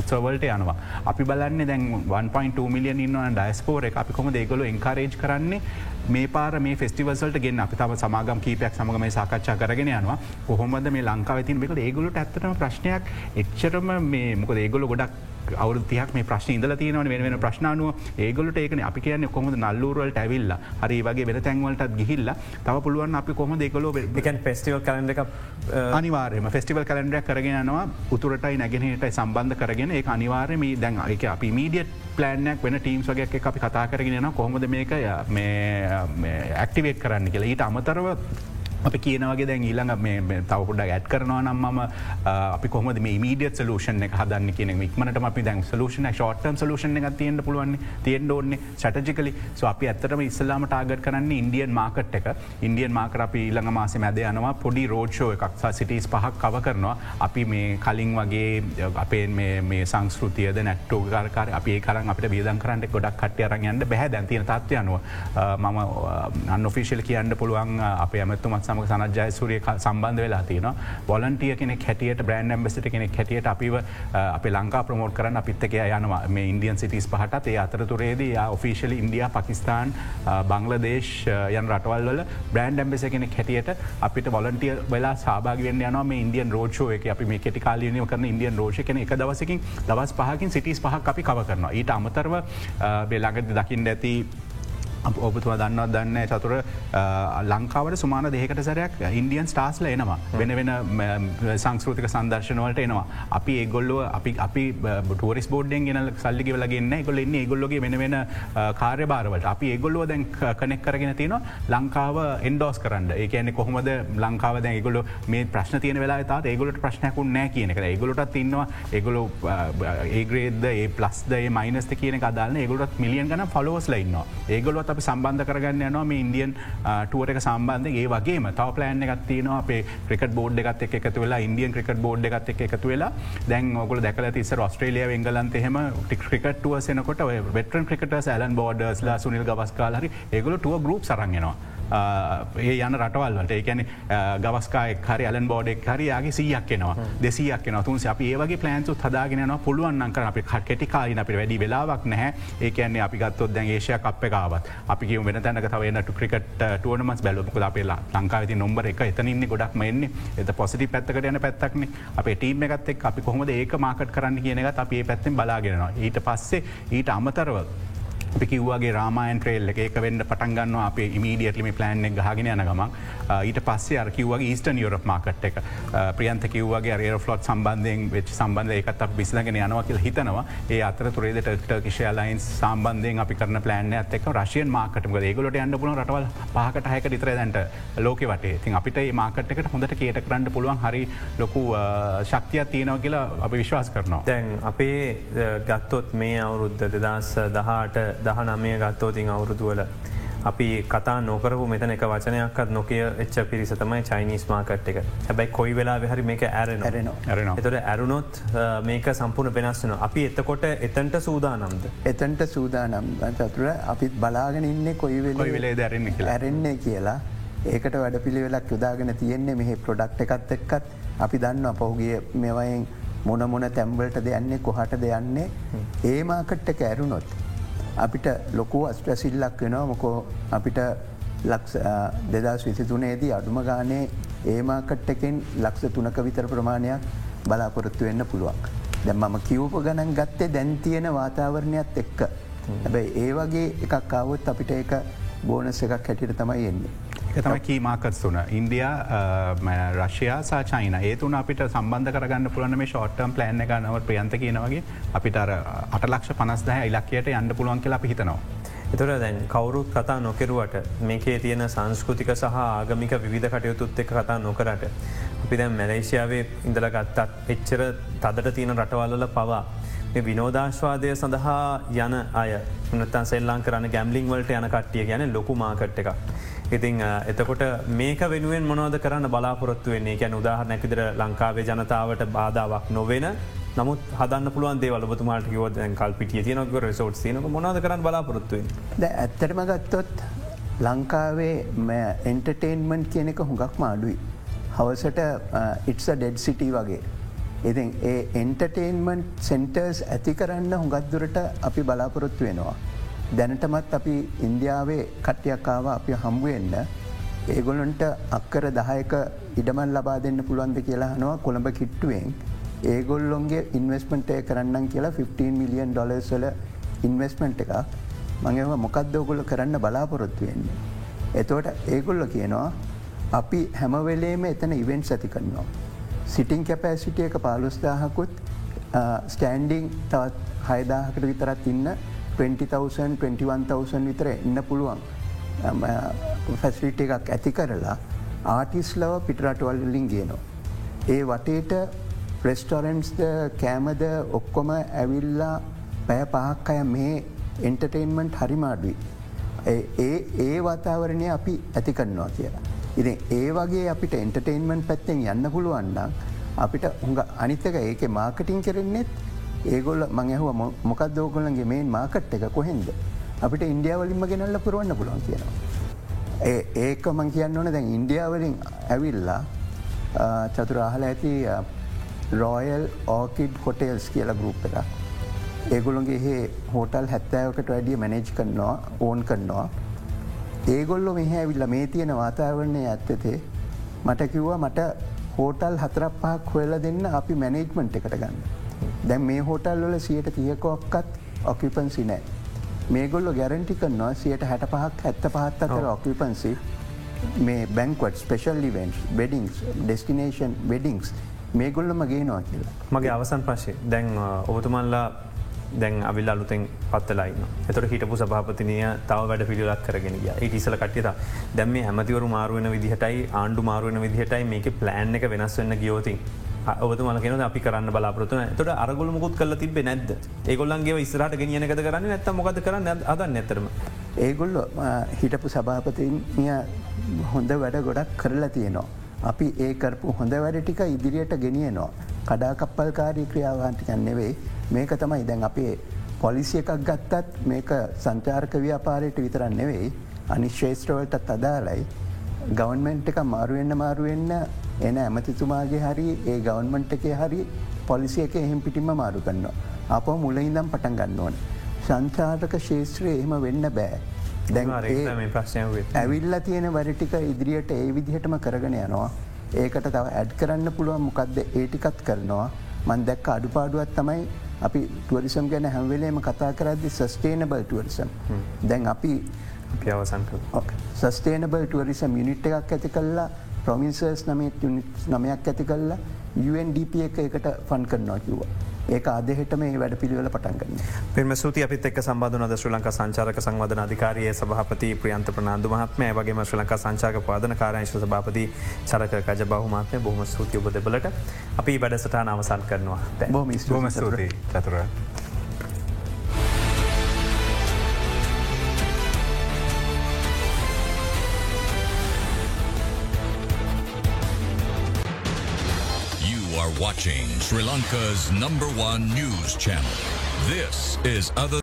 උත්සවලට යනවා. අපි බලන්න දැන් 1.2 මිලියන් ඉන්න ඩයිස්පෝර එක. අපි කොම ඒගොල එන්කාරේජ් කරන්නේ මේ පාර මේ ෆෙස්ටිවල්ට ගෙන අපි තම සමාගම් කීපයක් සමග මේ සාකච්ඡා කරගෙන යනවා. කොහොමද මේ ලංකාව තින් එක ඒගොලට ඇත්තටම ප්‍රශ්නයක් එච්චරම මේ මොක ඒගොල ගොඩක් අවු තියක් මේ ප්‍රශ්න ඉදල තියනවන වෙන වෙන ප්‍රශ්නානුව ඒගොලට ඒකන අපි කියන කොහොද නල්ලූරවලට ඇවිල්ල හරි වගේ වෙන තැන්වලටත් ගිහිල්ල. තව පුළුවන් අපි කොහොම දෙකොලෝ ෆෙස්ටිවල් කලන්ඩ එක අනිවාරම ෆෙස්ටිවල් කලන්ඩක් කරගෙනවා උතුරටයි නැගෙනටයි සම්බන්ධ කරගෙන ඒ අනිවාර්යම දැන් එක අපි මීඩියට් පලෑනක් වෙන ටීම්ස් වගේ අපි කතා කරගෙන කොහොමද මේක ඇක්ටිවේට් කරන්න කියලා. ඊට අමතරව අපි කියනවගේ දැන් ඊළඟ තවකුඩ ඇත් කරනවා නම් ම අපි කොම මීඩිය සලූෂන එක හදන්න කියන ඉක්මට අපි දැන් සලූෂන ෂෝටම් සලූෂන එක තියන්න පුළුවන් තියෙන් ඕන්නේ සටජිකලි ස අපි ඇත්තටම ඉස්සලාම ටාගට කරන්න ඉන්දියන් මාකට් එක. ඉන්දියන් මාකර අපි ඊළඟ මාස මැද යනවා. පොඩි රෝඩ්ෂෝ එකක්සා සිටිස් පහක් කව කරනවා. අපි මේ කලින් වගේ අපේ මේ සංස්කෘතියද නැට්ටෝ කාරකාර අපේ කරන් අපට බේදන් කරන්න ගොඩක් කට්ය අරන් යන්න බැහැ දැන්තින තත්වය අනුව මම අන්ඔෆිසිල් කියන්න පුළුවන් අප ඇමතුමත් සමග සනජය සුරිය සම්බන්ධ වෙලා තියන බොලන්ටිය කෙනෙක් හැටියට බ්‍රන්් ඇම්බසිට කෙනෙක් හැටියට අපිව අප ලංකා ප්‍රමෝට් කරන්න අපිත්තක යනවා. මේ ඉන්දියන් සිටිස් පහට ඒ අතරතුරේදී ඔෆිසිල් ඉන්දිය පකිස්ාන් බංලදේශ යන රටවල්ල බ්‍රන්් ඇම්බෙස කෙනෙක් හැටියට අපිට වොලන්ටිය වෙලා සාභාගවෙන් යන මේ ඉන්දියන් රෝෂෝ එක අපි මේ කෙටි කාලීනය කරන ඉන්දියන් රෝෂ කෙන එක දවසකින් දවස් පහකින් සිටිස් පහක් අපි කව කරනවා. ඊට අමතරව බෙලාගද දකිින් ඇති ඔබතුවා දන්නවත් දන්න චතුර ලංකාවට සුමාන දෙකට සරයක් ඉන්දියන් ස්ටාස්ල එනවා. වෙන වෙන සංස්කෘතික සදර්ශනවලට එනවා. අපි ඒගොල්ලෝ අපි අපි ටරිස් බෝඩ්ෙන් ගෙන සල්ලි වලගන්න ගොල එන්න ඒගොල්ලොගේ වෙන වෙන කාර්ය බාරවලට අපි ඒගොල්ලෝ දැන් කනෙක් කරගෙන තියෙන ලංකාව එන්ඩෝස් කරන්න. ඒකන්නේ කොහොමද ලංකාව දැ ගොල මේ ප්‍රශ්න තියන වෙලා තා ඒගොලට ප්‍රශ්නයකුන් නෑ කියන එක. ඒගොලට තින්නවා ඒගොලු ඒග්‍රේද ඒ ප්ලස්ද මයිනස්ත කියන අදාන්න ඒගොලත් මිලියන් ගන ෆලෝස් ලයින්න ඒගොලොත් අප සම්බන්ධ කරගන්න යනවා මේ ඉන්දියන් ටුවට එක සම්බන්ධ ඒ වගේ තව ප්ලෑන් එකත් තියනවා. අපේ ක්‍රිකට බෝඩ් එකත් එක එකතු වෙලා ඉන්දියන් ක්‍රිකට බෝඩ් එකත් එක එකතු වෙලා. දැන් ඔගල දැකල තිස ඔස්ට්‍රේලිය එංගලන්ත හෙම ටික් ක්‍රිකට්ටුව සෙනකොට වෙටන් ක්‍රිකට ඇලන් බෝඩස්ලා සුනිල් ගවස්කාලහරි ඒගොල ටුව ගරුප් සරගෙනවා ඒ යන රටවල්වට ඒකැන ගවස්කායක් හරි අලන් බෝඩෙක් හරියාගේ සීයක් කෙනවා දෙසියක් කෙන තුන් අපි ඒවගේ ප්ලන්තු හදාගෙන පුළුවන් කර අපි කෙටි කාලින අපි වැඩි වෙලාවක් නැහැ. ඒකන්නේ අපි ගත්තොත් දැන් ඒශය අප එකකාවත් අපි වෙන තැනක තවන්නට ක්‍රිකට ටුවනමස් බැලොක අපේලා ලංකාවති නොම්බර එක එතනන්න ගොඩක් මෙන්නේ එත පොසිටි පැත්තකට යන පැත්තක්න. අප ටීම එකත් අපි කොහොමද ඒක මාකට් කරන්න කියනගත් අපේ පැත්තෙන් බලාගෙනවා ඊට පස්සේ ඊට අමතරව අපි කිව්වාගේ රාමායන් ට්‍රේල් එක. වෙන්න පටන්ගන්න අප මීඩියටලිම ප්ලන් එක ගහගෙන යන ගමන්. ඊට පස්සේ අර කිව්වගේ ඊස්ටන් යුරප් මාකට් එක. ප්‍රියන්ත කිව්වගේ රේ ෆලොට් සම්බන්ධයෙන් වෙච් සම්බන්ධ එකත් බිස්ලගෙන යනවා කියල හිතනවා. ඒ අතර තුරේද ටර්කිෂය ලයින් සම්බන්ධයෙන් අපි කරන ප්ලන් ඇතක රශයන් මාකටම ඒගොලට යන්න පුලන රටවල් පහකට හැක ඉතර දැන්ට ලෝක වටේ. තින් අපිට ඒ මාකට් එකට හොඳට කේට කරන්න පුළුවන් හරි ලොකු ශක්තියක් තියෙනව කියලා අපි විශ්වාස කරනවා. දැන් අපේ ගත්තොත් මේ අවුරුද්ධ දෙදස් දහට දහනමය ගත්තෝතින් අවුරුදුවල අපි කතා නොකරපු මෙතන එක වචනයක්ත් නොකය එච්ච පිරිස තමයි චයිනිස් මාකට් එක. හැබැයි කොයි වෙලා හරි මේක ඇරෙන ඇරෙන එතොට ඇරුණොත් මේක සම්පූර්ණ වෙනස්සන අපි එතකොට එතන්ට සූදානම්ද? එතන්ට සූදානම්. චතුර අපිත් බලාගෙන ඉන්න කොයි වෙලේ දැරන්න ඇරෙන්නේ කියලා. ඒකට වැඩ පිළිවෙලක් යොදාගෙන තියෙන්නේ මෙහ ප්‍රොඩක්් එකත් එක්කත්. අපි දන්න පහුගේ මෙවයින් මොන මොන තැම්බලට දෙයන්නේ කොහට දෙයන්නේ ඒ මාකට්ට කෑරුණොත්. අපිට ලොකු අස්ට්‍රසිල්ලක් වෙනවා මොකෝ අපිට ලක්ෂ දෙදස් විසිතුනේදී අඩුම ගානේ ඒමාකට් එකෙන් ලක්ෂ තුනක විතර ප්‍රමාණයක් බලාපොරොත්තු වෙන්න පුළුවන්. දැ මම කිව්ප ගණන් ගත්තේ දැන්තියෙන වාතාවරණයක් එක්ක. හැබැයි ඒ වගේ එකක් අවුත් අපිට ඒක බෝනස් එකක් හැටිට තමයි එන්නේ. තම කීමාකත් තුන ඉන්දයා රශයා සාචයින ඒතුන අපිට සම්බන්ධ කරගන්න පුළන මේ ෂෝට්ටම් ප්ලෑන් එක නව ප්‍රියන්ත කියනවගේ අපිට අටලක්ෂ පනස්දහ ඉලක්කයට යන්න පුළුවන් කියලා පිහිතනවා. එතුර දැන් කවුරුත් කතා නොකෙරුවට මේකේ තියෙන සංස්කෘතික සහ ආගමික විධ කටයුතුත් එක් කතා නොකරට. අපි දැන් මැලේෂයාවේ ඉඳල ගත්තත් එච්චර තදට තියෙන රටවල්ල පවා. විනෝදාශ්වාදය සඳහා යන අය නතන් සෙල්ලාං කරන්න ගැම්ලිං වලට යන කට්ටිය ගැන ලොකු මාකට් එක. ඉතිං එතකොට මේක වෙනුවෙන් මොනවද කරන්න බලාපොරොත්තු වෙන්නේ ගැන උදාහරනැකිදර ලංකාවේ ජනතාවට බාධාවක් නොවෙන නමුත් හදන්න පුළුවන් දේවල බතුමාට කිවද කල් පිටිය තියනක රෙසෝට් තියනක මොනද කරන්න බලාපොරොත්තුවෙන් ද ඇත්තරම ගත්තොත් ලංකාවේ එන්ටර්ටේන්මන්් කියන එක හුඟක් මාඩුයි. හවසට ඉට්ස ඩෙඩ් සිටි වගේ. ඉතින් ඒ එන්ටර්ටේන්මන්් සෙන්ටර්ස් ඇති කරන්න හුඟත්දුරට අපි බලාපොරොත්තු වෙනවා. දැනටමත් අපි ඉන්දියාවේ කට්ටයක්කාව අපි හම්බුවෙන්න ඒගොලන්ට අක්කර දහයක ඉඩමල් ලබා දෙන්න පුළුවන්ද කියලා හනවා කොළඹ කිට්ටුවෙන් ඒගොල්ලොන්ගේ ඉන්වස්මෙන්ටය කරන්න කියලා 15 මිලියන් ඩොලර්ස්වල ඉන්වස්මෙන්ට් එක මඟව මොකක්දෝගොල්ල කරන්න බලාපොරොත්තු වෙන්නේ. එතවට ඒගොල්ල කියනවා අපි හැමවෙලේම එතන ඉවෙන්ට් ඇති කරනවා. සිටිං කැපෑසිටිය එක පාලුස්දාහකුත් ස්ටෑන්ඩිං තවත් හයදාහකට විතරත් ඉන්න 20,000 21,000 විතර එන්න පුළුවන් ෆැස්ලිට එකක් ඇති කරලා ආටිස්ලව පිටරටවල්ලින් ගේනවා. ඒ වටේට ප්‍රෙස්ටොරන්ස්ද කෑමද ඔක්කොම ඇවිල්ලා පැය පහක් අය මේ එන්ටර්ටේන්මන්ට් හරිමාඩුයි. ඒ ඒ වාතාවරණය අපි ඇති කරනවා කියලා. ඉති ඒ වගේ අපිට එන්ටර්ටේන්මන්් පැත්තෙන් යන්න පුළුවන්නම් අපිට උඟ අනිතක ඒක මාකටින් කරෙන්නෙත් ඒගොල්ල මංහව මොකක් දෝගොලන්ගේ මේන් මාකට් එක කොහෙන්ද. අපිට ඉන්දියාවලින්ම ගෙනල්ල පුරුවන්න පුළුවන් කියනවා. ඒ ඒක මං කියන්න ඕන දැන් ඉන්දියාවලින් ඇවිල්ලා චතුර අහල ඇති රෝයල් ඕකිඩ් හොටේල්ස් කියල ගරුප් එක. ඒගොලොන්ගේ හේ හෝටල් හැත්තෑවකට වැඩිය මැනේජ් කරනවා ඕන් කරනවා. ඒගොල්ලො මෙහ ඇවිල්ල මේ තියෙන වාතාවරණය ඇත්තතේ මට කිව්වා මට හෝටල් හතරක් පහක් හොයල දෙන්න අපි මැනේජ්මන්ට් එකට ගන්න. දැන් මේ හෝටල් වල සියට තියකොක්කත් ඔකිපන්සි නෑ. මේගොල්ල ගැරන්ටි කරනවා සියට හැට පහක් ඇත්ත පහත් අතර ඔකිපන්සි මේ බැංකවට් ස්පෙශල් ලිවෙන්ස් බෙඩිංස් ඩෙස්ටිනේෂන් වෙඩිංස් මේගොල්ලම ගේනවා කියලා. මගේ අවසන් පශය දැන් ඔබතුමල්ලා දැන් අවිල් අලුතෙන් පත්තලයින්න එතට හිටපු සභාපතිනය තව වැඩ පිළිලක් කරගෙන ඒ ඉසල කට්ටිත දැම හැමතිවරු මාරුවන විදිහටයි ආණ්ඩු මාරුවන විදිහටයි මේක ප්ලෑන් එක වෙනස් වෙන්න ගියෝතින් ඔබතු මලගෙන අපි කරන්න බලාපොරතුන තොට අරගොල මුකුත් කල තිබ නැද ඒගොල්ලන්ගේ ඉස්රට ගෙනියනකද කරන්න ඇත්ත මොකද කරන්න අද නැතරම. ඒගොල්ලො හිටපු සභාපතිය හොඳ වැඩ ගොඩක් කරලා තියෙනවා. අපි ඒ කරපු හොඳ වැඩ ටික ඉදිරියට ගෙනියනවා. කඩාකප්පල්කාරී ක්‍රියාවාන්ටිකන් නෙවෙයි මේක තමයි දැන් අපේ පොලිසි එකක් ගත්තත් මේක සංචාර්ක ව්‍යාපාරයට විතරන්න නෙවෙයි අනිශ්ේෂත්‍රවලටත් අදාලයි ගවන්මෙන්ට් එක මාරුවෙන්න්න මාරුවෙන්න එන ඇමතිතුමාගේ හරි ඒ ගවන්මන්ට් එකේ හරි පොලිසිය එක එහෙම පිටිම මාරු කන්නවා. අප මුල ඉදම් පටන් ගන්න ඕන. සංචාර්ක ශේත්‍රය එහෙම වෙන්න බෑ. දැන් ඇවිල්ල තියෙන වැඩටික ඉදිරියට ඒ විදිහටම කරගෙන යනවා. ඒකට තව ඇඩ් කරන්න පුළුවන් මොකක්ද ඒටිකත් කරනවා මන් දැක්ක අඩුපාඩුවත් තමයි අපි ටුවරිසම් ගැන හැම්වෙලේම කතා කරදදි සස්ටේනබල් ටුවරිසම් දැන් අපි අවසන් සස්ටේනබල් ටුවරිසම් මිනිට් එකක් ඇති කල්ලා ප්‍රමින්සර්ස් නමත් නමයක් ඇති කල්ලා UNDP එක එකට ෆන් කරනවා කිව්වා. ඒක අදහෙට මේ වැඩ පිළිවෙල පටන්ගන්න. පෙම සූති අපිත් එක් සම්බධන ශ්‍ර ලංක සංචාරක සංවධන අධිකාරයේ සභහපති ප්‍රියන්ත ප්‍රනාාන්දු මහත්මය වගේ ශ්‍ර ලංක සංචාක පාදන කාරංශ සභාපති චරක කජ බහුමාත්මය බොහම සූතිය ඔබදබලට අපි වැඩසටාන අවසන් කරනවා. බොම බොම ස්තුති චතුර. Watching Sri Lanka's number one news channel. This is Other